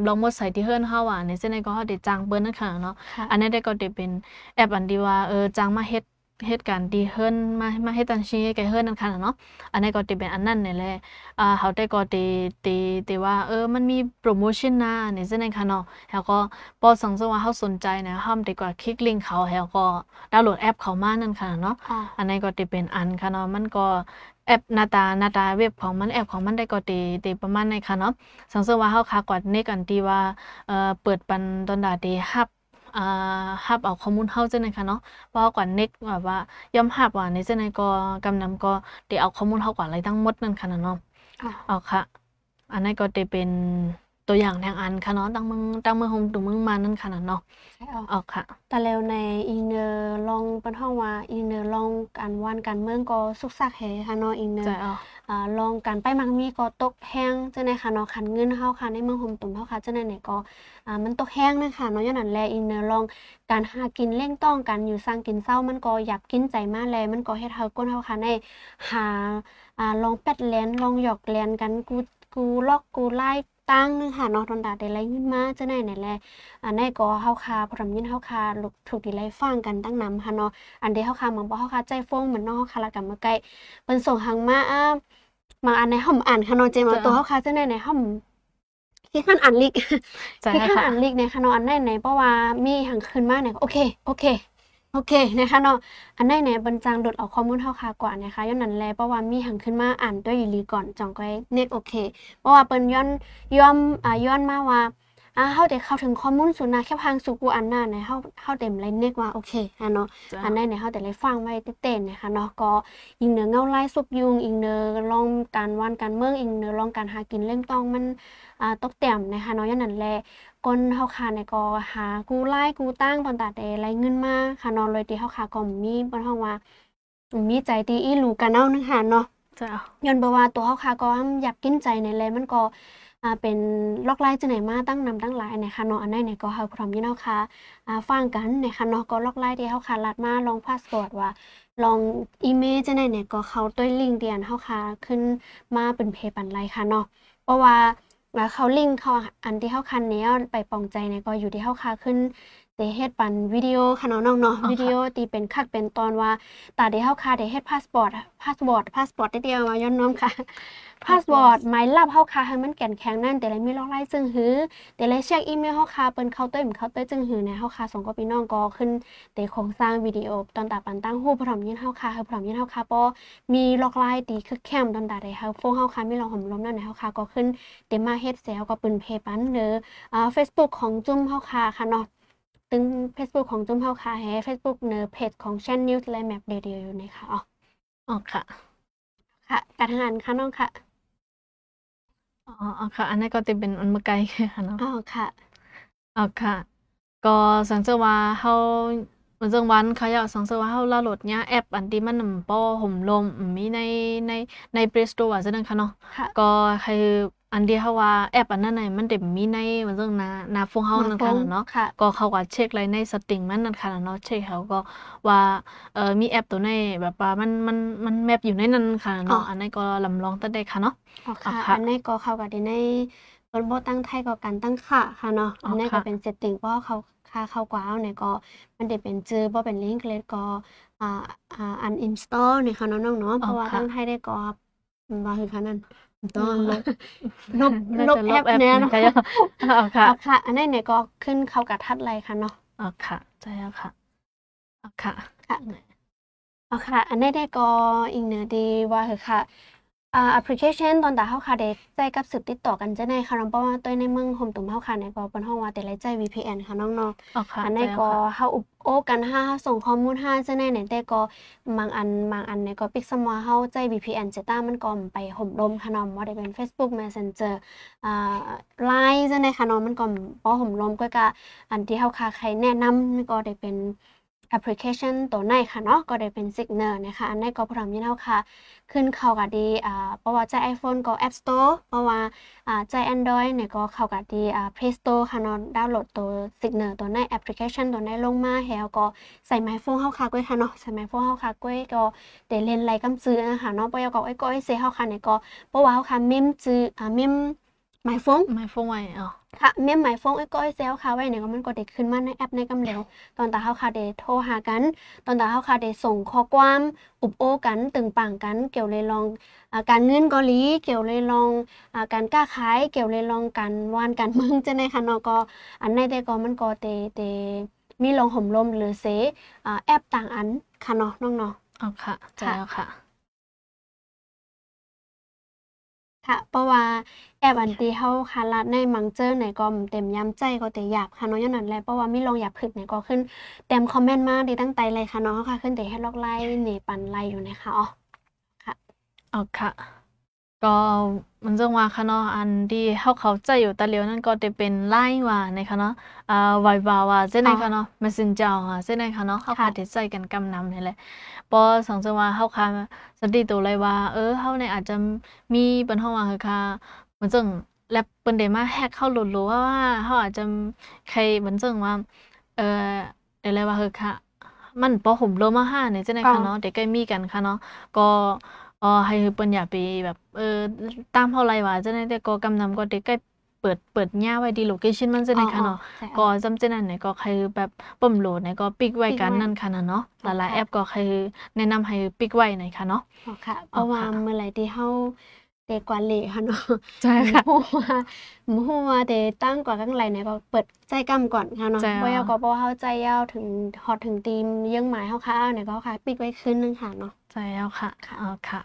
[SPEAKER 2] ลองหมดใส่ที่เฮือนเฮาอะในเส้นนี้ก็เฮาได้จ้างเปิ้นนั่นค่ะเนาะ
[SPEAKER 1] ค่ะ
[SPEAKER 2] อันนี้ได้ก็จะเป็นแอปอันที่ว่าเออจ้างมาเฮ็ด เฮ็ดการดีเฮิรนมามาเฮ็ดตันชีให้แก่เฮิรนนั่นค่ะเนาะอันนี้ก็จะเป็นอันนั้นนี่แหละอ่าเขาได้ก็ติติติว่าเออมันมีโปรโมชั่นนะนี่จังได๋ค่ะเนาะแล้วก็พอสังเกตว่าเฮาสนใจนะเฮาได้ก็คลิกลิงก์เขาแล้วก็ดาวน์โหลดแอปเข้ามานั่นค่ะเนาะ
[SPEAKER 1] อ๋อ
[SPEAKER 2] อันนี้ก็จะเป็นอันค่ะเนาะมันก็แอปหน้าตาหน้าตาเว็บของมันแอปของมันได้ก็ติติประมาณนี้ค่ะเนาะสังเกตว่าเฮาคากว่าในกันที่ว่าเอ่อเปิดปันตอนดาเดฮับ อ่ารับเอาข้อมูลเฮาจังได๋ค่ะเนาะเพราะว่าก่อนเน็กแบบว่ายอมรับว่าในจังได๋ก็กำนำก็ได้เอาข้อมูลเฮากว่าอะไรทั้งหมดนั่นค่ะเนาะ
[SPEAKER 1] อ๋อ
[SPEAKER 2] เอาค่ะ อันนั้นก็จะเป็นตัวอย่างทางอันค่ะเนาะตั้งเมืองตั้งเมืองโฮมตัวเมืองมานั่นค่ะเนาะ
[SPEAKER 1] ใช่อ๋อ
[SPEAKER 2] เอาค่ะ
[SPEAKER 1] แต่แล้วในอีเนอร์ลองเป็นห้องว่าอีเนอร์ลองการว่านการเมืองก็สุกซักแฮค่ะเนาะอีเนอ
[SPEAKER 2] ใจ
[SPEAKER 1] ร์
[SPEAKER 2] เอา
[SPEAKER 1] อ่า ลองการไปมักมีก็ตกแห้งจังได๋ค่ะเนาะคันเงินเฮาค่ะในเมืองห่มตุ่มเฮาค่ะจังได๋เนี่ยก็มันตกแห้งนะคะเนาะย้อนนั้นแลอินเนอร์ลองการหากินเร่งต้องกันอยู่สร้างกินเศร้ามันก็อยากกินใจมาแลมันก็เฮ็ดเฮาก้นเฮาค่ะในหาอ่าลองแปดแลนลองหยอกแลนกันกู กูลอกกูไล่ตั้งนึงค่ะเนาะตอนดาได้ไรยินมาจะไหนไหนแลอันไหนก็เฮาคาพรำยินเฮาคาลูกถูกดีไรฟังกันตั้งนำค่ะเนาะอันเดียวเฮาคามังบ่เฮาคาใจฟงเหมือนน้องเฮาคาละกันมาใกล้เปิ้นส่งหังมาอ่าบางอันในห้องอ่านค่ะนาะเจมาตัวเฮาคาจะไหนในห้องที่ขั้นอ่านลิกที่ขั้นอ่านลิกในค่ะนาะอันไหนไหนเพราะว่ามีหังคืนมาเนี่ยโอเคโอเค โอเคนะคะเนาะอันไหนไหนบรรจังโดดเอาข้อมูลเฮาคากว่านะคะย้อนนั้นแลเพราะว่ามีหังขึ้นมาอ่านด้วยอีหลีก่อนจ่องก็เน็ตโอเค เพราะว่าเปิ้นย้อนย้อมอ่าย้อนมาว่าอ่าเฮาได้เข้าถึงข้อมูลสุดนะแค่พังสุกูอันหน้าเนี่ยเฮาเฮาเต็มไรเน็กว่าโอเคอะเนาะ
[SPEAKER 2] จ้ะ
[SPEAKER 1] อันไหนเนี่ยเฮาแต่ไรฟังไว้เต้นๆนะคะเนาะก็อิงเหนือเงาไล่ซุบยุงอิงเหนือลองการวันการเมืองอิงเหนือลองการหากินเรื่องต้องมันอ่าตกแต่มนะคะเนาะย้อนนั้นแล ก้นเฮาคาเนี่ยก็หากูไล่กูตั้งตอนตาเดไรเงินมาค่ะเนอนเลยที่เฮาคาก็มีบ่เฮาว่ามีใจตีอีหลูกันเอานึงค่ะเนาะ
[SPEAKER 2] จ้ะ
[SPEAKER 1] ย้อนบ่ว่าตัวเฮาคาก็อยากกินใจในแลมันก็อ่าเป็นลอกไล่จังไหนมาตั้งนำตั้งหลายเนี่ยค่ะเนาะอันไหนเนี่ยก็เฮาพร้อมอยู่เนาะค่ะอ่าฟังกันเนี่ยค่ะเนาะก็ลอกไล่ที่เฮาคาลัดมาลองพาสปอร์ตว่าลองอีเมลจังไหนเนี่ยก็เข้าด้วยลิงก์เดียนเฮาคาขึ้นมาเป็นเพปันไลค่ะเนาะเพราะว่า ว่าเขาลิงเขาอันที่เขาคันเนี้ยไปปองใจเนี่ยก็อยู่ที่เขาคาขึ้น เตเฮ็ดปันวิดีโอค่ะน้องๆเนาะ
[SPEAKER 2] อ๋อค่ะ
[SPEAKER 1] วิดีโอตีเป็นคักเป็นตอนว่าตาเดีเขาคาได้เฮ็ดพาสปอร์ตพาสปอร์ตพาสปอร์ตได้เดียวมาย้อนน้องค่ะพาสปอร์ตหมายลับเขาคาให้มันแก่นแข็งนั่นแต่ละมีลอกไล่จึงหือแต่ละเช็คอีเมลเขาคาเปิ้นเคาน์เตอร์เหมือนเคาน์เตอร์จึงหือเนี่ยเขาคาส่งกับพี่น้องก็ขึ้นเตโครงสร้างวิดีโอตอนตาปันตั้งรูปพร้อมยินเขาคาเฮาพร้อมยินเขาคาปอมีลอกไล่ตีคือแคมตอนตาได้เฮาโฟงเขาคามีลองห่มลมนั่นเนี่ยเขาคาก็ขึ้นเดมมาเฮ็ดเซลก็ปืนเพย์ปันหรืออ่า Facebook ของจุ้มเฮาคาค่ะเนาะ ตึง Facebook ของจุ้มเฮาคาแฮ Facebook เนอเพจของ Chan News และ Map Radio อยู่ในค่ะอ๋อ
[SPEAKER 2] อ๋อค่ะ
[SPEAKER 1] ค่ะการทำงานค่ะน้องค่ะ
[SPEAKER 2] อ๋ออ๋อค่ะ อันนั้นก็จะเป็นอันเมื่อไกลค่ะเนาะ
[SPEAKER 1] อ๋อค่ะ
[SPEAKER 2] อ๋อค่ะ ก็สังเกตว่าเฮาเหมือนจังวันเขาอยากสังเกตว่าเฮาดาวน์โหลดเนี่ยแอปอันที่มันนำป้อห่มลมมีในในใน Play Store ว่าจังนั้นค่ะเนาะ
[SPEAKER 1] ค่ะ
[SPEAKER 2] ก็คือ อันที่เฮาว่าแอปอันนั้นน่ะมันได้มีในเหมือนจังหน้าหน้าโฟนเฮานั่นค่ะเนาะ
[SPEAKER 1] ค่ะ
[SPEAKER 2] ก็เขาก็เช็คเลยในสตริงมันนั่นค่ะเนาะเช็คเขาก็ว่าเออมีแอปตัวไหนแบบว่ามันมันมันแมปอยู่ในนั้นค่ะ
[SPEAKER 1] อ๋อ
[SPEAKER 2] เนาะอันนั้นก็ลำลองตั้งได้ค่ะเนาะ
[SPEAKER 1] อ๋อค่ะ
[SPEAKER 2] อ๋อค่ะ
[SPEAKER 1] อันนี้ก็เข้ากับในบนโบตั้งไทยก็การตั้งค่าค่ะเนาะ
[SPEAKER 2] อ๋อ
[SPEAKER 1] อันนี้ก็
[SPEAKER 2] ค่ะ
[SPEAKER 1] เป็นเซตติ้งเพราะว่าเขาค่าเข้ากว่าเอาเนี่ยก็มันได้เป็นจื้อบ่เป็นลิงก์เลยก็อ่าอ่าอันอินสตอลเนี่ยค่ะน้องๆเนาะเพราะว่าตั้งไทยได้ก็ว่าคือค่ะนั่น ต้องลบลบ
[SPEAKER 2] น่า
[SPEAKER 1] ลบ
[SPEAKER 2] จะ
[SPEAKER 1] แอปเนี่ยเนาะ
[SPEAKER 2] ค่ะอ๋อค่ะ
[SPEAKER 1] เอาค่ะ อันนี้เนี่ยก็ขึ้นเข้ากับทัดไลน์ค่ะเนาะ
[SPEAKER 2] อ๋อค่ะใช่แล้วค่ะอ๋อค่ะ
[SPEAKER 1] ค่ะเอาค่ะ อันนี้ได้ก็อีกเนื้อดีว่าคือค่ะ อ่าแอปพลิเคชันตอนตาเฮาค่ะได้ใจกับสืบติดต่อกันจะในค่ะน้องเพราะว่าตัวในเมืองโฮมตุ่มเฮาค่ะเนี่ยก็เป็นห้องว่าแต่ละใจ VPN ค่ะน้องๆ
[SPEAKER 2] อ๋อค่ะ
[SPEAKER 1] อันนี้
[SPEAKER 2] ใช่แล้ว
[SPEAKER 1] ก็
[SPEAKER 2] ค่ะ
[SPEAKER 1] เฮาอุปโอกันห้าเฮาส่งข้อมูลห้าจะในเนี่ยแต่ก็บางอันบางอันเนี่ยก็ปิกสมอเฮาใจ VPN จะต้ามันก็ไปห่มลมค่ะเนาะบ่ได้เป็น Facebook Messenger อ่า Line จะในค่ะเนาะมันก็บ่ห่มลมก็กะอันที่เฮาคาใครแนะนำมันก็ได้เป็น แอปพลิเคชันตัวไหนค่ะเนาะก็ได้เป็น Signal นะคะอันนี้ก็พร้อมยินเฮาค่ะ ขึ้นเข้ากับดีอ่าเพราะว่าใจ iPhone ก็ App Store เพราะว่าอ่าใจ Android เนี่ยก็เข้ากับที่อ่า Play Store ค่ะเนาะดาวน์โหลดตัว Signal ตัวในแอปพลิเคชันตัวในลงมาแล้วก็ใส่ไมโฟนเฮาค่ะก้อยค่ะเนาะใส่ไมโฟนเฮาค่ะก้อยก็ได้เล่นไลกำซื้อนะคะเนาะบ่อยก็ไอ้ก้อยเซเฮาค่ะเนี่ยก็เพราะว่าเฮาค่ะเมมจื้ออ่าเมม ไมโฟน
[SPEAKER 2] ไม่ฟ้องไว้อ๋อ
[SPEAKER 1] ค่ะเมมไมโฟนไอ้ก้อยเซเฮาค่ะไว้เนี่ยก็มันก็ได้ขึ้นมาในแอปในกำเหลวตอนตาเฮาค่ะได้โทรหากัน ตอนตาเฮาค่ะได้ส่งข้อความอุบโอ้กันตึงปังกัน เกี่ยวเลยลองอ่าการเงินเกาหลีเกี่ยวเลยลองอ่าการค้าขายเกี่ยวเลยลองการวานการเมืองจะในค่ะเนาะก็อันในแต่ก็มันก็เตเตมีลองห่มลมหรือเสอ่าแอปต่างอันค่ะเนาะน้องเนาะ
[SPEAKER 2] อ๋อค่ะใช่
[SPEAKER 1] ค่ะ
[SPEAKER 2] ค่ะ
[SPEAKER 1] เพราะว่าแอบอันที่เฮาคารัดในมังเจอไหนก็เต็มย้ำใจก็แต่หยาบค่ะเนาะย้อนนั้นแหละเพราะว่ามีลองหยาบผึกเนี่ยก็ขึ้นเต็มคอมเมนต์มากดีตั้งใจเลยค่ะเนาะค่ะ ขึ้นแต่ให้ลอกไล่เนปันไล่อยู่นะคะอ๋อค่ะ
[SPEAKER 2] อ๋อค่ะ ก็มันจังว่าค่ะเนาะอันที่เฮาเข้าใจอยู่ตะเหลียวนั่นก็จะเป็นไลน์ว่าในค่ะเนาะอ่า Viber ว่าเจ้ในค่ะเนาะ Messenger อะเจ้ในค่ะเนาะเฮาค่ะได้ใช้กันกำนำนี่แหละปอสังจังว่าเฮาค่ะสันติตัวเลยว่า เออเฮาเนี่ยอาจจะมีปัญหาว่าคือค่ะเหมือนจังแลบเปิ้นได้มาแฮกเข้าหลุดๆว่าเฮาอาจจะใครเหมือนจังว่าเอ่ออะไรว่าคือค่ะมันปอห่มโลมาห้าเนี่ยเจ้ในค่ะเนาะเด็กใกล้มีกันค่ะเนาะก็ อ๋อให้เปิ้นอย่าไปแบบเออตามเฮาไลว่าจังได๋แต่ก็กำนำก็เด็กใกล้เปิดเปิดย่าไว้ดีโลเคชันมันจังได๋ค่ะเนาะก็จำจังนั้นเนี่ยก็คือแบบปุ่มโหลดเนี่ยก็ปิกไว้กันนั่นค่ะนะเนาะหลายๆแอปก็คือแนะนำให้ปิกไว้หน่อยค่ะเนาะ
[SPEAKER 1] อ๋อค่ะเพราะว่าเมื่อไหร่ที่เฮาแต่กว่าเหลค่ะเนาะ
[SPEAKER 2] ใช่ค่ะ
[SPEAKER 1] ฮู้ว่าฮู้ว่าแต่ตั้งกว่ากังไหลเนี่ยก็เปิดใจกำก่อนค่ะเนาะ
[SPEAKER 2] ใช่
[SPEAKER 1] บ่ยาว
[SPEAKER 2] ค่ะ
[SPEAKER 1] ก็บ่เฮาใจยาวถึงฮอดถึงตีมเยื่องหมายเฮาค่ะเนี่ยก็ค่ะปิกไว้คืนนึงค่ะเนาะ
[SPEAKER 2] ใช่แล้วค่ะ
[SPEAKER 1] ค่ะ
[SPEAKER 2] อ๋อค่ะ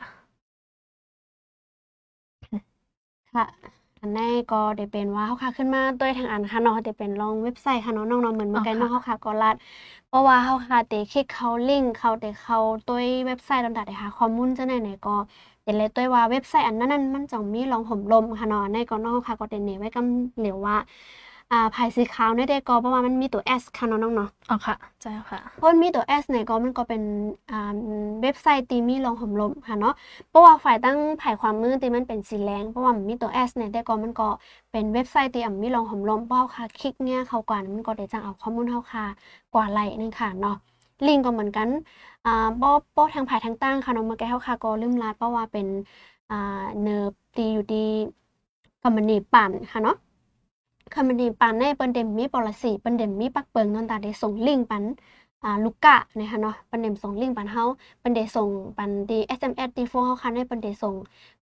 [SPEAKER 1] ค่ะ อันแนี้ก็ได้เป็นว่าเฮาค่ะขึ้นมาด้วยทางอันค่ะเนาะได้เป็นลองเว็บไซต์ค่ะเนาะน้องๆเหมือนเมื่อกี้เนาะเฮาค่ะก็ลัดเพราะว่าเฮาค่ะได้คลิกเข้าลิงก์เข้าได้เข้าด้วยเว็บไซต์ต่างๆได้หาข้อมูลจังได๋เนี่ยก็เห็นเลยด้วยว่าเว็บไซต์อันนั้นๆมันจะมีรองห่มลมค่ะเนาะอันนี้ก็น้องค่ะก็ได้เน้นไว้กำเหลียวว่า อ่าภายสีขาวเนี่ยได้ก็เพราะว่ามันมีตัว S ค่ะเนาะน้องเนาะ
[SPEAKER 2] อ๋อค่ะใช่ค่ะ
[SPEAKER 1] เพราะมันมีตัว S เนี่ยก็มันก็เป็นอ่าเว็บไซต์ที่มีรองห่มลมค่ะเนาะเพราะว่าฝ่ายตั้งภายความมืดที่มันเป็นสีแดงเพราะว่ามันมีตัว S เนี่ยได้ก็มันก็เป็นเว็บไซต์ที่อ่ำมีรองห่มลมเพราะเฮาค่ะคลิกเนี่ยเข้าก่อนมันก็ได้จังเอาข้อมูลเฮาค่ะกว่าไหลนึงค่ะเนาะลิงก์ก็เหมือนกันอ่าบ่บ่ทางภายทางตั้งค่ะเนาะเมื่อกี้เฮาค่ะก็ลืมลาเพราะว่าเป็นอ่าเนิบที่อยู่ที่คอมมานีปั่นค่ะเนาะ คำนี้ปันในเปิ้นเดมมีปอลสีเปิ้นเดมมีปักเปิงนอนตาได้ส่งลิงก์ปันอ่าลูกกะนะคะเนาะเปิ้นเดมส่งลิงก์ปันเฮาเปิ้นได้ส่งปันดี SMS ดีโฟเฮาคันให้เปิ้นได้ส่ง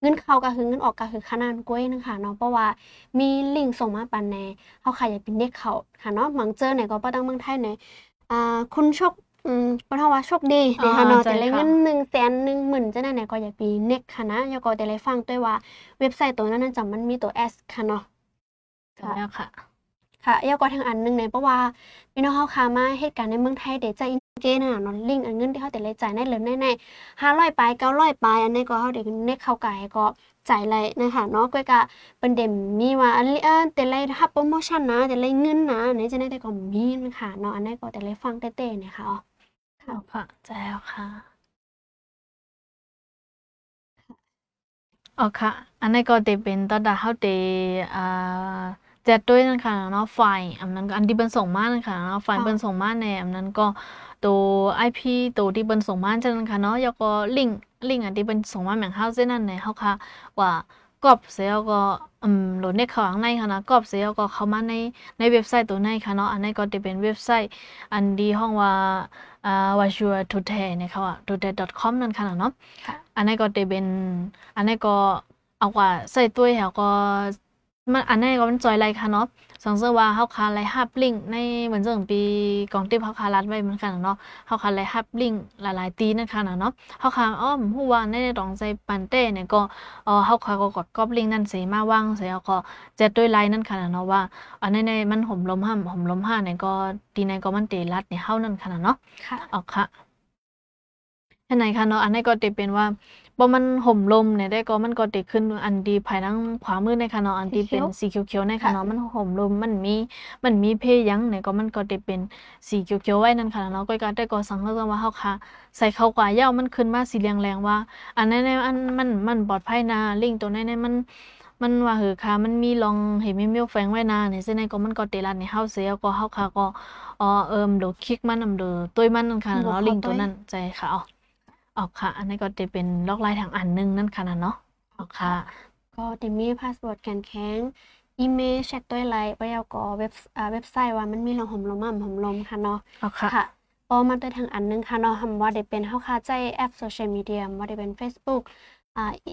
[SPEAKER 1] เงินเข้าก็คือเงินออกก็คือขนาดกล้วยนึงค่ะเนาะเพราะว่ามีลิงก์ส่งมาปันแน่เฮาค่ะอยากเป็นเด็กเขาค่ะเนาะบางเจอเนี่ยก็บ่ตั้งเมืองไทยเนี่ยอ่าคุณโชคอืมเปิ้นเฮาว่าโชคดีนะคะเนาะแต่ละเงิน1แสน1หมื่นจังได๋เนี่ยก็อยากปีเน็กค่ะนะแล้วก็แต่ละฟังด้วยว่าเว็บไซต์ตัวนั้นน่ะจะมันมีตัว S ค่ะเนาะ
[SPEAKER 2] ใช่แล้วค่ะ
[SPEAKER 1] ค่ะยาวกว่าทางอันหนึงเนี่ยเพราะว่าพี่น้องเฮาค่ะมาเหตุการณ์ในเมืองไทยเดี๋ยวใจายเกน่ะเนาะลิงก์อันเงินที่เฮาแต่ละจ่ายในเหลือแน่ๆ500ปลาย900ปลายอันนี้ก็เฮาได้เน็กเข้ากายก็จ่ายเลยนะคะเนาะก้อยก็เปิ้นเดมมีว่าอันนี้เออแต่ละรับโปรโมชั่นนะ แต่ละเงินนะอันนี้จะได้แต่ก็มีนะคะเนาะอันนี้ก็แต่ละฟังเต้ๆนะคะอ๋อ
[SPEAKER 2] อ๋อค่ะใช่แล้วค่ะอ๋อค่ะ อันนี้ก็จะเป็นตอนดาเฮาเตอ่า แจกด้วยนั่นค่ะเนาะไฟล์อันนั้นก็อันที่เปิ้นส่งมานั่นค่ะเนาะไฟล์เปิ้นส่งมาในอันนั้นก็ตัว IP ตัวที่เปิ้นส่งมาจังนั้นค่ะเนาะแล้วก็ลิงก์ลิงก์อันที่เปิ้นส่งมาแม่งเฮาเส้นนั้นเนี่ยเฮาค่ะว่ากรอบเสร็จแล้วก็อืมโหลดเน็ตเข้าข้างในค่ะนะกรอบเสร็จแล้วก็เข้ามาในในเว็บไซต์ตัวในค่ะเนาะอันนี้ก็จะเป็นเว็บไซต์อันที่ห้องว่าอ่า Visual Today เนี่ยค่ะว่า today.com นั่นค่ะเนาะ
[SPEAKER 1] ค่ะ
[SPEAKER 2] อันนี้ก็จะเป็นอันนี้ก็เอากว่าใส่ตัวแล้วก็ มันอันนี้ก็มันจอยไลค่ะเนาะสังเกตว่าเฮาคาไลฮับลิงก์ในเหมือนจังปีกองทิพย์เฮาคารัดไว้เหมือนกันเนาะเฮาคาไลฮับลิงก์หลายๆตีนั่นค่ะเนาะเฮาคาอ้อมฮู้ว่าในตองใจปันเต้เนี่ยก็เอ่อเฮาคาก็กดก๊อปลิงก์นั่นสิมาวางเสร็จแล้วก็แจดด้วยไลน์นั่นค่ะเนาะว่าอันนี้ในมันห่มลมห้ามห่มลมห้าเนี่ยก็ตีในก็มันเตรัดเนี่ยเฮานั่นค่ะเนาะ
[SPEAKER 1] ค่ะ
[SPEAKER 2] อ๋อค่ะอันไหนคะเนาะอันนี้ก็จะเป็นว่า พอมันห่มลมเนี่ยได้ก็มันก็จะขึ้นอันดีภายทางขวามือในค่ะเนาะอันที่เป็นสีเขียวๆในค่ะเนาะมันห่มลมมันมีมันมีเพยั้งเนี่ยก็มันก็จะเป็นสีเขียวๆไว้นั่นค่ะเนาะก็ก็ได้ก็สังเกตว่าเฮาค่ะ ใส่เข้ากว่าเหย้ามันขึ้นมาสีแรงๆว่า อันนั้นเนี่ยอันมันมันปลอดภัยนะลิงก์ตัวนั้นเนี่ยมันมันว่าเหอค่ะมันมีลองเห็นมีเมลแฝงไว้นะเนี่ยเส้นในก็มันก็เตลัดในเฮาเสียก็เฮาค่ะก็อ๋อเอิมเดี๋ยวคลิกมันนำเด้อตัวมันนั่นค่ะ
[SPEAKER 1] บ่
[SPEAKER 2] เนาะ
[SPEAKER 1] เข้า
[SPEAKER 2] ลิงก์ตัว
[SPEAKER 1] ตัว
[SPEAKER 2] นั้นใจค่ะอ๋อ ออกค่ะ อันนี้ก็จะเป็นล็อกไลน์ทางอันหนึงนั่นค่ะนะเนาะออกค่ะ
[SPEAKER 1] ก็จะมีพาสเวิร์ดแกนแข็งอีเมลเช็คด้วยไลน์ไปแล้วก็เว็บอ่าเว็บไซต์ว่ามันมีรองห่มลมอ่ำห่มลมค่ะเนาะ
[SPEAKER 2] ออกค่ะ
[SPEAKER 1] ค่ะพอมาได้ทางอันหนึงค่ะเนาะคำว่าได้เป็นเฮาคาใจแอปโซเชียลมีเดียว่าได้เป็น Facebook อ่าอี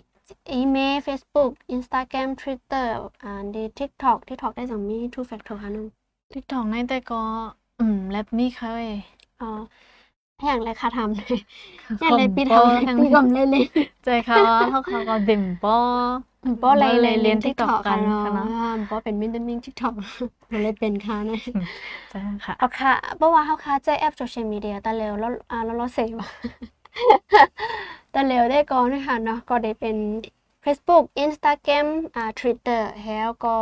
[SPEAKER 1] อีเมล Facebook Instagram Twitter อ่าดี TikTok TikTok ได้จังมี Two Factor ค่ะน้อง
[SPEAKER 2] TikTok ในแต่ก็อืมแรปมีค่ะเว้ย
[SPEAKER 1] อ๋อ อย่างไรค่ะทำเลยอ
[SPEAKER 2] ข
[SPEAKER 1] ย่างไร
[SPEAKER 2] ม
[SPEAKER 1] ปี
[SPEAKER 2] ป้อ
[SPEAKER 1] ทำ
[SPEAKER 2] ทาง
[SPEAKER 1] ปีก่อนเล่น
[SPEAKER 2] ใจค่ะว่าเฮาค่ะก็ดิ่มป้อ
[SPEAKER 1] ๆป้ออะไร
[SPEAKER 2] เลยเรียน
[SPEAKER 1] ทิกตอก
[SPEAKER 2] TikTok
[SPEAKER 1] ค่ะ
[SPEAKER 2] กัน
[SPEAKER 1] เนาะ
[SPEAKER 2] ค่ะเนาะ
[SPEAKER 1] อ่าป้อเป็นมินเดมิงทิกตอกมันเลยเป็นค่ะนะ
[SPEAKER 2] ใช่ค่ะ
[SPEAKER 1] เอาค่ะเพราะว่าเฮาค่ะใจแอปโซเชียลมีเดียตะเร็วแล้วอ่าแล้วเราเสพว่าตะเร็วได้ก่อนนะคะเนาะก็ได้เป็น Facebook Instagram อ่า Twitter แล้วก็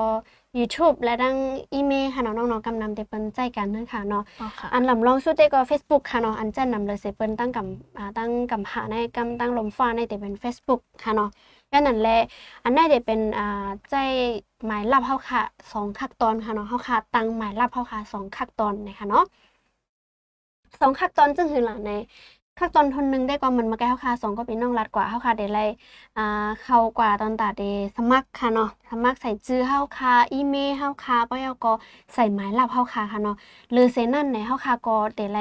[SPEAKER 1] YouTube และดังอีเมลค่ะเนาะน้องๆกำนำแต่เปิ้นใจกันนึงค่ะเนาะ
[SPEAKER 2] อ๋อค่ะ
[SPEAKER 1] อันลำลองสุดได้ก็ Facebook ค่ะเนาะอันจันนำเลยเสเปิ้นตั้งกำอ่าตั้งกำหาในกำตั้งลมฟ้าในแต่เป็น Facebook ค่ะเนาะแค่นั้นแหละอันได้จะเป็นอ่าใจหมายลับเฮาค่ะสองคักตอนค่ะเนาะเฮาค่ะตั้งหมายลับเฮาค่ะสองคักตอนนะคะเนาะสองคักตอนจึงคือหลังใน คักตอนทนหนึงได้ก็มันมาแก้เฮาค่ะสองก็เป็นน้องรัดกว่าเฮาค่ะได้ไล่อ่าเข้ากว่าตอนตาเดสมัครค่ะเนาะสมัครใส่ชื่อเฮาค่ะอีเมลเฮาค่ะบ่แล้วก็ใส่หมายลับเฮาค่ะค่ะเนาะหรือเซนั่นในเฮาค่ะก็แต่ละ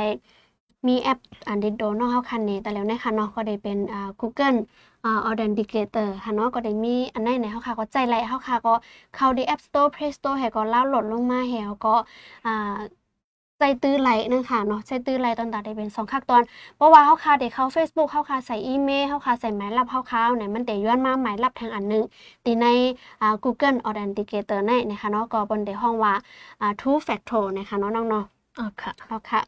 [SPEAKER 1] มีแอปอันเดดโดนาะเฮาคันนี้แต่แล้วในค่ะเนาะก็ได้เป็นอ่า Google อ่า Authenticator ค่ะเนาะก็ได้มีอันไหนในเฮาค่ะก็ใจไล่เฮาค่ะก็เข้าใน App Store Play Store ให้ก็ดาวน์โหลดลงมาให้ก็อ่า ใจตื้อไหลนั่นค่ะเนาะใจตื้อไหลตอนตัดได้เป็นสองขั้นตอนเพราะว่าเฮาค่ะได้เข้า Facebook เฮาค่ะใส่อีเมลเฮาค่ะใส่หมายลับเฮาค่ะไหนมันได้ย้อนมาหมายลับทางอันหนึงตีในอ่า Google Authenticator ในนะคะเนาะก็บนได้ห้องว่าอ่า two factor นะคะเนาะน้องๆ
[SPEAKER 2] อ๋อค่ะ
[SPEAKER 1] เอาค่ะ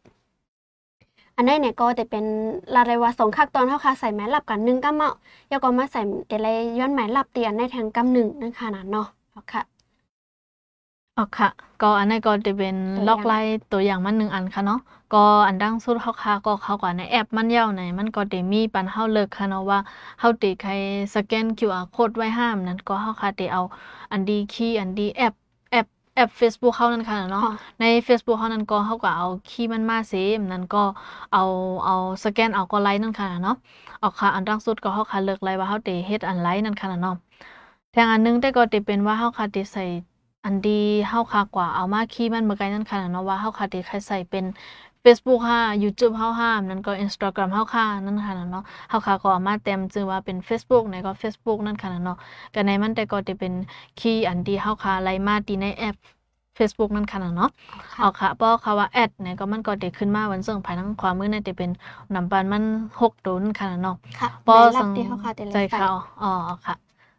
[SPEAKER 1] อันนี้เนี่ยก็จะเป็นลาเรว่าสองขั้นตอนเท่าค่ะใส่ไม้ลับกันหนึ่งกำเมาแล้วก็มาใส่เดลัยย้อนไม้ลับเตียนในแทงกำหนึ่งนั่นค่ะนะเนาะเอาค่ะ
[SPEAKER 2] อ๋อค่ะ ก็อันนี้ก็จะเป็น
[SPEAKER 1] ตัวอย่าง
[SPEAKER 2] ล็อกไลน์ตัวอย่างมันหนึ่งอันค่ะเนาะก็อันดังสุดเขาค่ะก็เขากว่าในแอปมันยาวไหนมันก็จะมีปันเฮาเลิกค่ะเนาะว่าเฮาติใครสแกน QR code ไว้ห้ามนั้นก็เฮาค่ะติเอาอันดีคีย์อันดีแอปแอปแอป Facebook เขานั่นค่ะเนาะ
[SPEAKER 1] ค่ะ
[SPEAKER 2] ใน Facebook เขานั้นก็เขาก็เอาคีย์มันมาเซมนั้นก็เอาเอาสแกนเอาก็ไลน์นั่นค่ะเนาะเอาค่ะอันดังสุดก็เขาค่ะเลิกไลน์ว่าเขาติเฮ็ดอันไลน์นั่นค่ะเนาะแทงอันหนึงแต่ก็ติเป็นว่าเขาค่ะติใส่ อันดีเฮาค่ะกว่าเอามาคีย์มันบ่ไกลนั่นค่ะเนาะว่าเฮาค่ะติใครใส่เป็น Facebook ค่ะ YouTube เฮาห้ามนั่นก็ Instagram เฮาค่ะนั่นค่ะเนาะเฮาค่ะก็เอามาเต็มชื่อว่าเป็น Facebook ไหนก็ Facebook นั่นค่ะเนาะก็ในมันแต่ก็จะเป็นคีย์อันที่เฮาค่ะไล่มาที่ในแอป Facebook นั่นค่ะเนาะ
[SPEAKER 1] ค่ะ
[SPEAKER 2] เอาค่ะเพราะคำว่าแอดเนี่ยก็มันก็ได้ขึ้นมาวันซึ่งภายทางขวามือเนี่ยจะเป็นนำปันมันหกตัวนั่นค่ะเนาะ
[SPEAKER 1] ค่ะ
[SPEAKER 2] ปอ
[SPEAKER 1] ไม้ลั
[SPEAKER 2] สั
[SPEAKER 1] บ
[SPEAKER 2] ง
[SPEAKER 1] ที่เฮาค่ะแต่ละ
[SPEAKER 2] ใจ
[SPEAKER 1] ใส่
[SPEAKER 2] เขาอ๋อค่ะ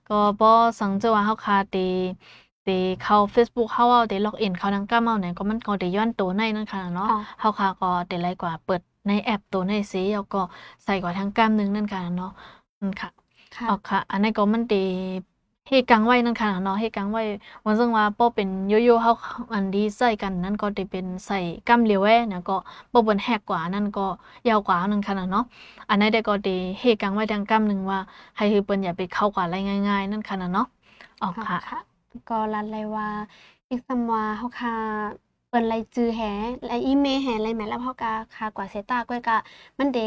[SPEAKER 2] ก็ปอสังเจอว่าเฮาคาตี ตีเข้า Facebook เฮาเอาตีล็อกอินเข้าทางก้ามเอาไหนก็มันก็ได้ย้อนตัวในนั่นค่ะเนาะ
[SPEAKER 1] ค่ะ
[SPEAKER 2] เฮาคาก็ได้ไลกว่าเปิดในแอปตัวในสีแล้วก็ใส่กว่าทางก้ามหนึงนั่นค่ะเนาะนั่นค่ะ
[SPEAKER 1] ค่ะ
[SPEAKER 2] อ๋อค่ะ อันนี้ก็มันตีเฮกังไว้นั่นค่ะเนาะเฮกังไว้วันซึ่งว่าป้อเป็นโยโย่เฮาอันดีใส่กันนั่นก็จะเป็นใส่กำเหลียวแว้เนี่ยก็ป้อเป็นแหกกว่านั่นก็ยาวกว่านั่นค่ะเนาะอันนี้ได้ก็ดีเฮกังไว้ทางกำหนึ่งว่าให้คือเปิ้นอย่าไปเข้ากว่าอะไรง่าย ๆ นั่นค่ะเนาะอ๋อค่ะ
[SPEAKER 1] ค่ะ ก็รันเลยว่าอีกซัมว่าเฮาค่ะเปิ้นไล่จื้อแหไล่อีเมลแหไล่หมายลับเฮาก็ค่ะกว่าเซตาก้อยก็มันเด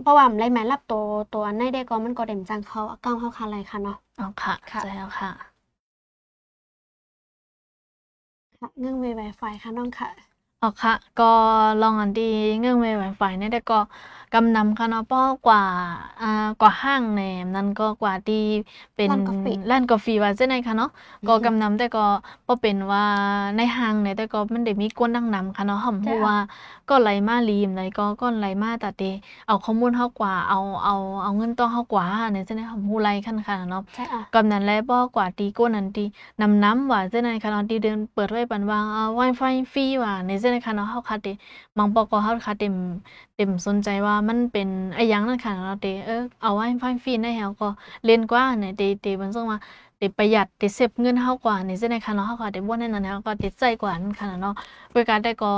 [SPEAKER 1] เพราะว่าไล่หมายลับตัวตัวอันไหนได้ก็มันก็เด่มจังเขาอากาเฮาค่ะเลยค่ะเนาะ
[SPEAKER 2] อ๋อค่ะ
[SPEAKER 1] ค่ะ
[SPEAKER 2] ใช่แล้วค่ะ
[SPEAKER 1] ค่ะเงื่อนเวไวไฟค่ะน้องค่ะ
[SPEAKER 2] อ๋อค่ะก็ลองอันดีเงื่อนเวไวไฟเนี่ยได้ก็กำนำค่ะเนาะเพราะกว่าอ่ากว่าห้างแหนมนั่นก็กว่าที่เป็น
[SPEAKER 1] ร้านกาแฟ
[SPEAKER 2] ร้านกาแฟว่าจังได๋ค่ะเนาะก็กำนำแต่ก็บ่เป็นว่าในห้างเนี่ยแต่ก็มันได้มีกวนดังนำค่ะเนาะเฮาบ่
[SPEAKER 1] จ้ะ
[SPEAKER 2] ฮู้ว่าก็ไหลมาลีมใดก็ก็ไหลมาตาเตเอาข้อมูลเฮากว่าเอาเอาเอาเงินต่อเฮากว่าเนี่ยจังได๋เฮาบ่ฮู้ไหลคันค่ะเนาะ
[SPEAKER 1] ใช่อะ
[SPEAKER 2] กำนั้นแลบ่กว่าตีก้นนั้นตีนำน้ำว่าจังได๋ค่ะเนาะที่เดินเปิดไว้ปันว่าอ่า Wi-Fi ฟรีว่าในจังได๋ค่ะเนาะเฮาค่ะติบางปอก็เฮาค่ะเต็มเต็มสนใจว่ามันเป็นอะหยังนั่นค่ะเนาะติเออเอา Wi-Fi ฟรีได้เฮาก็เล่นกว่าเนี่ยติติมันซึ่งว่าติประหยัดติเซฟเงินเฮากว่านี่จังได๋ค่ะเนาะเฮาก็ได้บ่ในนั้นเฮาก็ติดใจกว่านั่นค่ะเนาะบริการได้ก็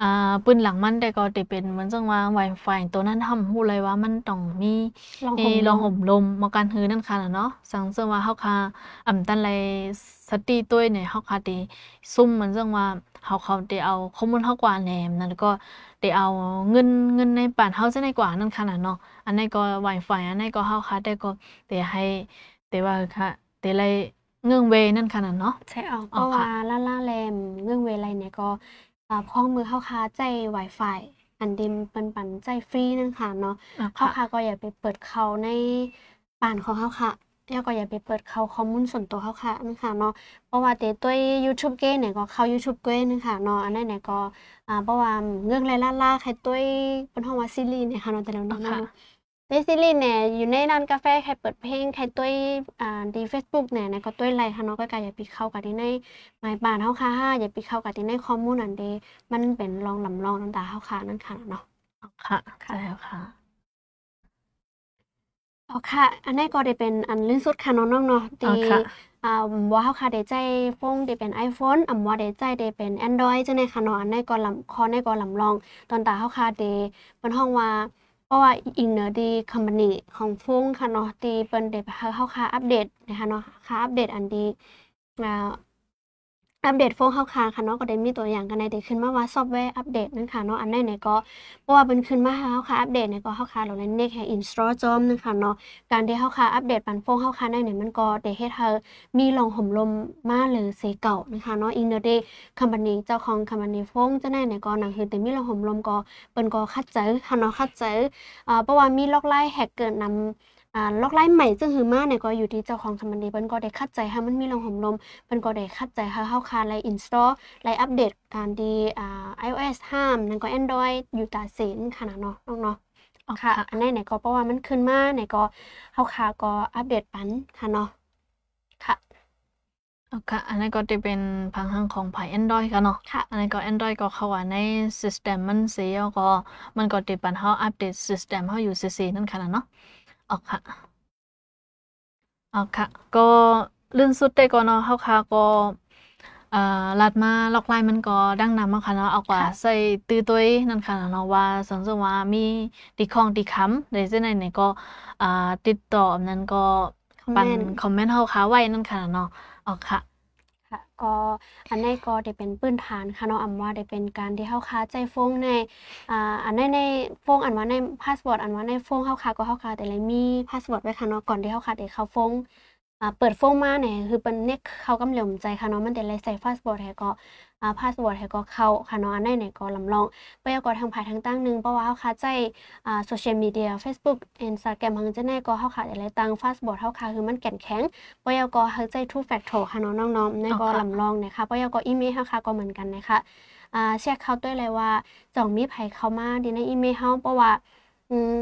[SPEAKER 2] อ่า ปืนหลังมันได้ก็ติเป็นเหมือนจังว่า Wi-Fi ตัวนั้นทำฮู้เลยว่ามันต้องมี
[SPEAKER 1] ลอง
[SPEAKER 2] เอ
[SPEAKER 1] ห่ม
[SPEAKER 2] ลอง
[SPEAKER 1] ล
[SPEAKER 2] ห่มลมมากันฮือนั่นค่ะน่ะเนาะสังเสริว่าเฮาค่ะอำตันไลสติตัวเนี่ยเฮาค่ะติซุ่มเหมือนจังว่าเฮาเขาได้เอาข้อมูลเฮากว่าแหนมนั่นแล้วก็ได้เอาเงินเงินในบ้านเฮาจังได๋กว่านั่นค่ะน่ะเนาะอันนี้ก็ Wi-Fi อันนี้ก็เฮาค่ะได้ก็ได้ให้ได้ว่าค่ะได้ไลเงื่องเวนั่นค่ะน่ะเนาะ
[SPEAKER 1] ใช่อะเพ
[SPEAKER 2] อ๋อ
[SPEAKER 1] ราะ
[SPEAKER 2] ค่ะ
[SPEAKER 1] ว่าล่าล่าแรมเงื่อนเวไลเนี่ยก็ อ่าพ้องมือเฮาค่ะใจ Wi-Fi อันเดิมปันปันใจฟรีนั่นค่ะเนาะ
[SPEAKER 2] อะ
[SPEAKER 1] เฮา
[SPEAKER 2] ค่ะ
[SPEAKER 1] ค่ะก็อย่าไปเปิดเขาในบ้านของเฮาค่ะแล้วก็อย่าไปเปิดเขาข้อมูลส่วนตัวเฮาค่ะนั่นค่ะเนาะเพราะว่าแต่ตัว YouTube เก้เนี่ยก็เข้า YouTube เก้นั่นค่ะเนาะอันนั้นเนี่ยก็อ่าเพราะว่าเงื่อนไลล่าล่าใครตัวเปิ้นฮ้องว่าซีรีส์เนี่ยค่ะเนาะแต่แล้ว
[SPEAKER 2] อ๋อ
[SPEAKER 1] เนาะ
[SPEAKER 2] ค่ะ
[SPEAKER 1] เนาะ ในซีรีส์เนี่ยอยู่ในร้านกาแฟใครเปิดเพลงใครตัวอ่าดี Facebook เนี่ยเนี่ยก็ตัวไลค่ะเนาะก็กอย่าไปเข้ากับที่ในหมายบ้านเฮาค่ะอย่าไปเข้ากับที่ในข้อมูลอันเดมันเป็นรองลำรองต่างๆเฮาค่ะนั่นค่ะเนาะ
[SPEAKER 2] ค่ะ
[SPEAKER 1] ค่ะ
[SPEAKER 2] ใช่แล้วค่ะ
[SPEAKER 1] อ๋อค่ะ อันนี้ก็ได้เป็นอันลื่นสุดค่ะน้องๆเนาะตีอ่าว่าเฮาค่ะได้ใจฟงได้เป็น iPhone อำว่าได้ใจได้เป็น Android จังได๋ค่ะเนาะอันนี้ก็ลำคอในก็ลำลอง ตอนตาเฮาค่ะได้เปิ้นฮ้องว่า เพราะว่าอิงเนอร์ดีคอมพานีของฟงค่ะเนาะตีเปิ้นเด็บเฮาค่ะอัปเดตนะคะเนาะค่ะอัปเดตอันดี อัปเดตโฟนเข้าค้างค่ะเนาะก็ได้มีตัวอย่างกันในที่ขึ้นมาว่าซอฟต์แวร์อัปเดตนั่นค่ะเนาะอันใดเนี่ยก็เพราะว่าเพิ่นขึ้นมาเข้าค้าอัปเดตเนี่ยก็เข้าค้าลงในเน็กให้อินสตอลจอมนั่นค่ะเนาะการที่เข้าค้าอัปเดตปันโฟนเข้าค้าได้เนี่ยมันก็ได้เฮ็ดให้มีลองห่มลมมาหรือเสเก่านะคะเนาะอินเดอร์เดย์คัมพานีเจ้าของคัมพานีโฟนจะได้เนี่ยก็หนังคือแต่มีลองห่มลมก็เปิ้นก็คัดเจอค่ะเนาะคัดเจออ่าเพราะว่ามีล็อกไล่แฮกเกิดนำ อ่าล็อกไลน์ใหม่ซึ่งหือมาเนี่ยก็อยู่ที่เจ้าของสมันดีเพิ่นก็ได้คัดใจให้มันมีลงห่มลมเพิ่นก็ได้คัดใจให้เฮาคาไลอินสตอลไลอัปเดตการดีอ่า iOS 5นั่นก็ Android อยู่ตาเสนขนาดเนาะน้องเนาะค่ะ อันนี้เนี่ยก็เพราะว่ามันขึ้นมาเนี่ยก็เฮาคาก็อัปเดตปันค่ะเนาะค่ะ
[SPEAKER 2] ค่ะอันนี้ก็จะเป็นพังหังของภาย Android ค่ะเนาะ
[SPEAKER 1] ค่ะ
[SPEAKER 2] อันนี้ก็ Android ก็เข้าว่าใน system มันเสียก็มันก็จะปันเฮาอัปเดต system เฮาอยู่ซื่อๆนั่นค่ะเนาะ อ๋อค่ะอ๋อค่ะ ก็ลื่นสุดได้ก่อนเนาะเฮาค่ะก็อ่าลัดมาล็อกไลน์มันก็ดังนำอะค่ะเนาะเอากว่าใส่ตื้อตัวนั่นค่ะเนาะว่าสมมุติว่ามีติของติคำได้จังได๋นี่ก็อ่าติดต่ออันนั้นก็ปันคอมเมนต์เฮาค่ะไว้นั่นค่ะเนาะอ๋อค่ะ
[SPEAKER 1] ค่ะ ก็อันนี้ก็ได้เป็นปื้นฐานค่ะเนาะอำว่าได้เป็นการที่เฮาค้าใจฟงในอ่าอันในในฟงอันว่าในพาสปอร์ตอันว่าในฟงเฮาค้าก็เฮาค้าแต่เลยมีพาสปอร์ตไว้ค่ะเนาะก่อนที่เฮาค้าได้เข้าฟง อ่าเปิดโฟมมาเนี่ยคือเป็นเน็กเขากำเหลี่ยมใจค่ะเนาะมันแต่เลยใส่พาสปอร์ตให้ก็อ่าพาสปอร์ตให้ก็เข้าค่ะเนาะอันในเนี่ยก็ลำลองไปก็ทางภายทางตั้งนึงเพราะว่าเฮาค่ะใจอ่าโซเชียลมีเดีย Facebook Instagram หังจะแน่ก็เฮาค่ะอะไรตั้งพาสปอร์ตเฮาค่ะคือมันแก่นแข็งปยก็เฮาใจ two factor ค่ะเนาะน้องๆในก็ลำลองนะคะปยก็อีเมลเฮาค่ะก็เหมือนกันนะคะอ่าเช็คเขาด้วยเลยว่าจ่องมีไผเข้ามาดีในอีเมลเฮาเพราะว่าอืม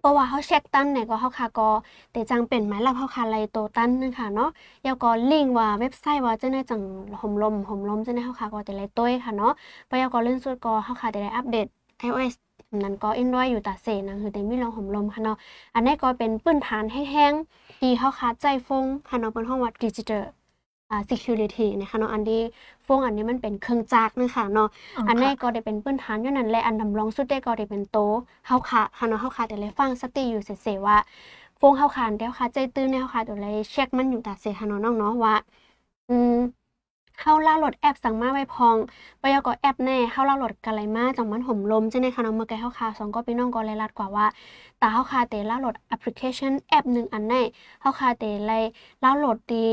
[SPEAKER 1] เพราะว่าเขาเช็คตั้นเนี่ยก็เขาค่ะก็แต่จังเป็นไหมล่ะเขาค่ะไรโตตั้นนึงค่ะเนาะยาวก็ลิงว่าเว็บไซต์ว่าจะได้จังห่มลมห่มลมจะได้เขาค่ะก็แต่ไรต้วยค่ะเนาะเพราะยาวก็เล่นสุดก็เขาคาแต่ได้อัปเดต iOS นั้นก็อินด้วยอยู่ตาเสนังคือแต่มีลองห่มลมค่ะเนาะอันนี้ก็เป็นปื้นฐานแห้งๆที่เขาค่ะใจฟงค่ะเนาะเป็นห้องวัดดิจิทัลอ่า security นะคะเนาะอันนี้ฟงอันนี้มันเป็นเครื่องจักรนะคะเนาะอันนี้ก็ได้เป็นปื้นฐานอยู่นั่นแหละอันดำรองสุดได้ก็ได้เป็นโตเฮาค่ะค่ะเนาะเฮาค่ะแต่เลยฟังสติอยู่เสๆว่าฟงเฮาค่ะเดี๋ยวค่ะใจตื้นแนวค่ะเดี๋ยวเลยเช็คมันอยู่ตาเสค่ะเนาะน้องเนาะว่าอืม เฮาล่าโหลดแอปสั่งมาไว้พองปยก็แอปแน่เฮาล่าโหลดกันไรมาจังมันห่มลมจังได๋ค่ะเนาะเมื่อกี้เฮาค่ะสองก็พี่น้องก็เลยรัดกว่าว่าตาเฮาค่ะเตล่าโหลดแอปพลิเคชันแอปนึงอันไหนเฮาค่ะเตเลยล่าโหลดดี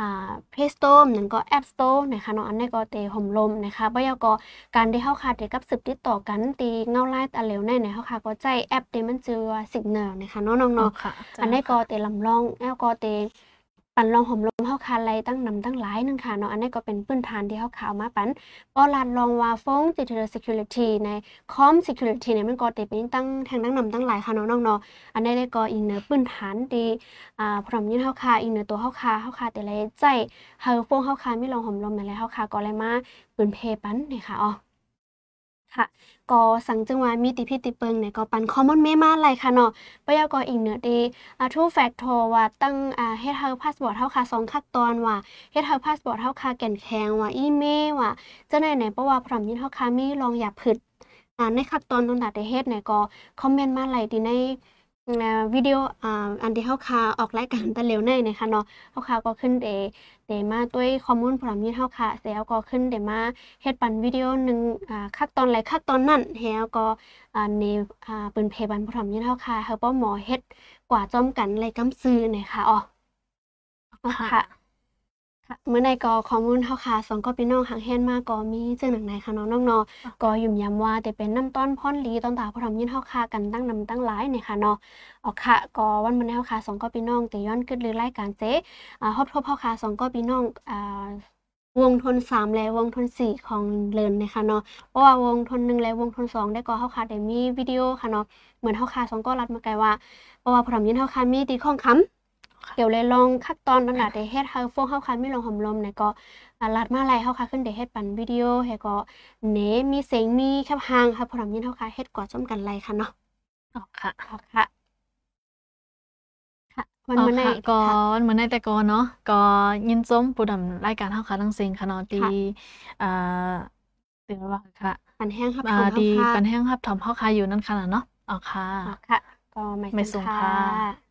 [SPEAKER 1] อ่า Play Store นั่นก็ App Store นะคะเนาะอันนี้ก็เตห่มลมนะคะบ่ยก็การที่เฮาค่ะเตกับสืบติดต่อกันตีเงาไล่ตาเหลวในเนี่ยเฮาค่ะก็ใจแอปเตมันชื่อว่า Signal นะคะเนาะน้องๆอันนี้ก็เตลำลองแล้วก็เต ปันลองห่มลมเฮาคาไลตั้งนำตั้งหลายนึงค่ะเนาะอันนี้ก็เป็นพื้นฐานที่เฮาข่าวมาปันปอลาดลองว่าฟงจิตเทอร์ security ในคอม security เนี่ยมันก็เตเป็นตั้งแทงตั้งนำตั้งหลายค่ะเนาะน้องเนาะอันนี้ได้ก็อีกเนื้อพื้นฐานดีอ่าพร้อมยินเฮาคาอีกเนื้อตัวเฮาคาเฮาคาแต่ละใจเฮาฟงเฮาคามีลองห่มลมนั่แหละเฮาคาก็เลยมาปืนเพปันนี่ค่ะอ๋อ ค่ะก็สังจังหวะมีติพิติเปิงเนี่ยก็ปันคอมมอนเมมาหลายค่ะเนาะปยก็อีกเนื้อดีอาทูแฟกทอว่าตั้งอ่าเฮ็ดเฮาพาสปอร์ตเฮาค่ะ2ขั้นตอนว่าเฮ็ดเฮาพาสปอร์ตเฮาค่ะแก่นแข็งว่าอีเมว่าจะไหนไหนเพราะว่าพร้อมยินเฮาค่ะมีลองอย่าผึดอ่าในขั้นตอนตรงตาได้เฮ็ดเนี่ยก็คอมเมนต์มาหลยดีใน วิดีโออันที่เขาคาออกรายการตะเหลวในนะคะเนาะเขาคาก็ขึ้นเดเดมาด้วยข้อมูลพร้อมยินเขาคาเสร็จแล้วก็ขึ้นเดมาเฮ็ดปันวิดีโอหนึ่งคักตอนไรคักตอนนั้นแล้วก็ในเปิ้นเพบันพร้อมยินเขาคาเฮาป้อหมอเฮ็ดกว่าจอมกันไรกำซื้อนะคะอ๋อค่ะ เมื่อในก็ข้อมูลเฮาค่ะสองก็พี่น้องหางแฮนมาก็มีจึงหนังไหนค่ะน้องน้องเนาะก็ยุ่มย้ำว่าแต่เป็นน้ำต้นพ่อนลีต้นตาพร้อมยินเฮาค่ะกันตั้งนำตั้งหลายนี่ค่ะเนาะออกค่ะก็วันมื้อนี้เฮาค่ะสองก็พี่น้องแต่ย้อนขึ้นหรือรายการเจ๊อ่าฮอบทบเฮาค่ะสองก็พี่น้องอ่าวงทน3และวงทน4ของเลินนะคะเนาะเพราะว่าวงทน1และวงทน2ได้ก็เฮาค่ะได้มีวิดีโอค่ะเนาะเหมือนเฮาค่ะสองก็รัดมาไกลว่าเพราะว่าพร้อมยินเฮาค่ะมีตีข้องคำ เดี๋ยวเลยลองคัดตอนนั่นแหละเดเฮ็ดเฮาฟงเฮาคันมีลงหอมลมเนี่ยก็ลัดมาไลเฮาค่ะขึ้นเดเฮ็ดปันวิดีโอเฮก็เนมีเสียงมีแคบหางค่ะพร้อมยินเฮาค่ะเฮ็ดกว่าจ้อมกันไลค่ะเนาะ
[SPEAKER 2] อ๋อค่ะ
[SPEAKER 1] อ๋อค่ะวัน
[SPEAKER 2] อ๋อ
[SPEAKER 1] มื้อใน
[SPEAKER 2] ค่ะก็
[SPEAKER 1] ค่ะ
[SPEAKER 2] วันเหมือนในแต่ก่อนเนาะก็ยินส้มผู้ดำรายการเฮาค่ะทั้งเสียงค่ะเนาะที่
[SPEAKER 1] ค่ะ
[SPEAKER 2] อ่าเป็นว่าค่ะ
[SPEAKER 1] ปันแห้งรับ
[SPEAKER 2] อ่า
[SPEAKER 1] ชมเฮา
[SPEAKER 2] ดี
[SPEAKER 1] ค่ะ
[SPEAKER 2] ปันแห้งรับถอมเฮาค่ะอยู่นั่นค่ะเนาะอ๋อค่ะ
[SPEAKER 1] อ๋อค่ะก็ไม่
[SPEAKER 2] ไม่
[SPEAKER 1] ส่
[SPEAKER 2] ส่
[SPEAKER 1] ง
[SPEAKER 2] ง
[SPEAKER 1] ค่
[SPEAKER 2] ค่ะะ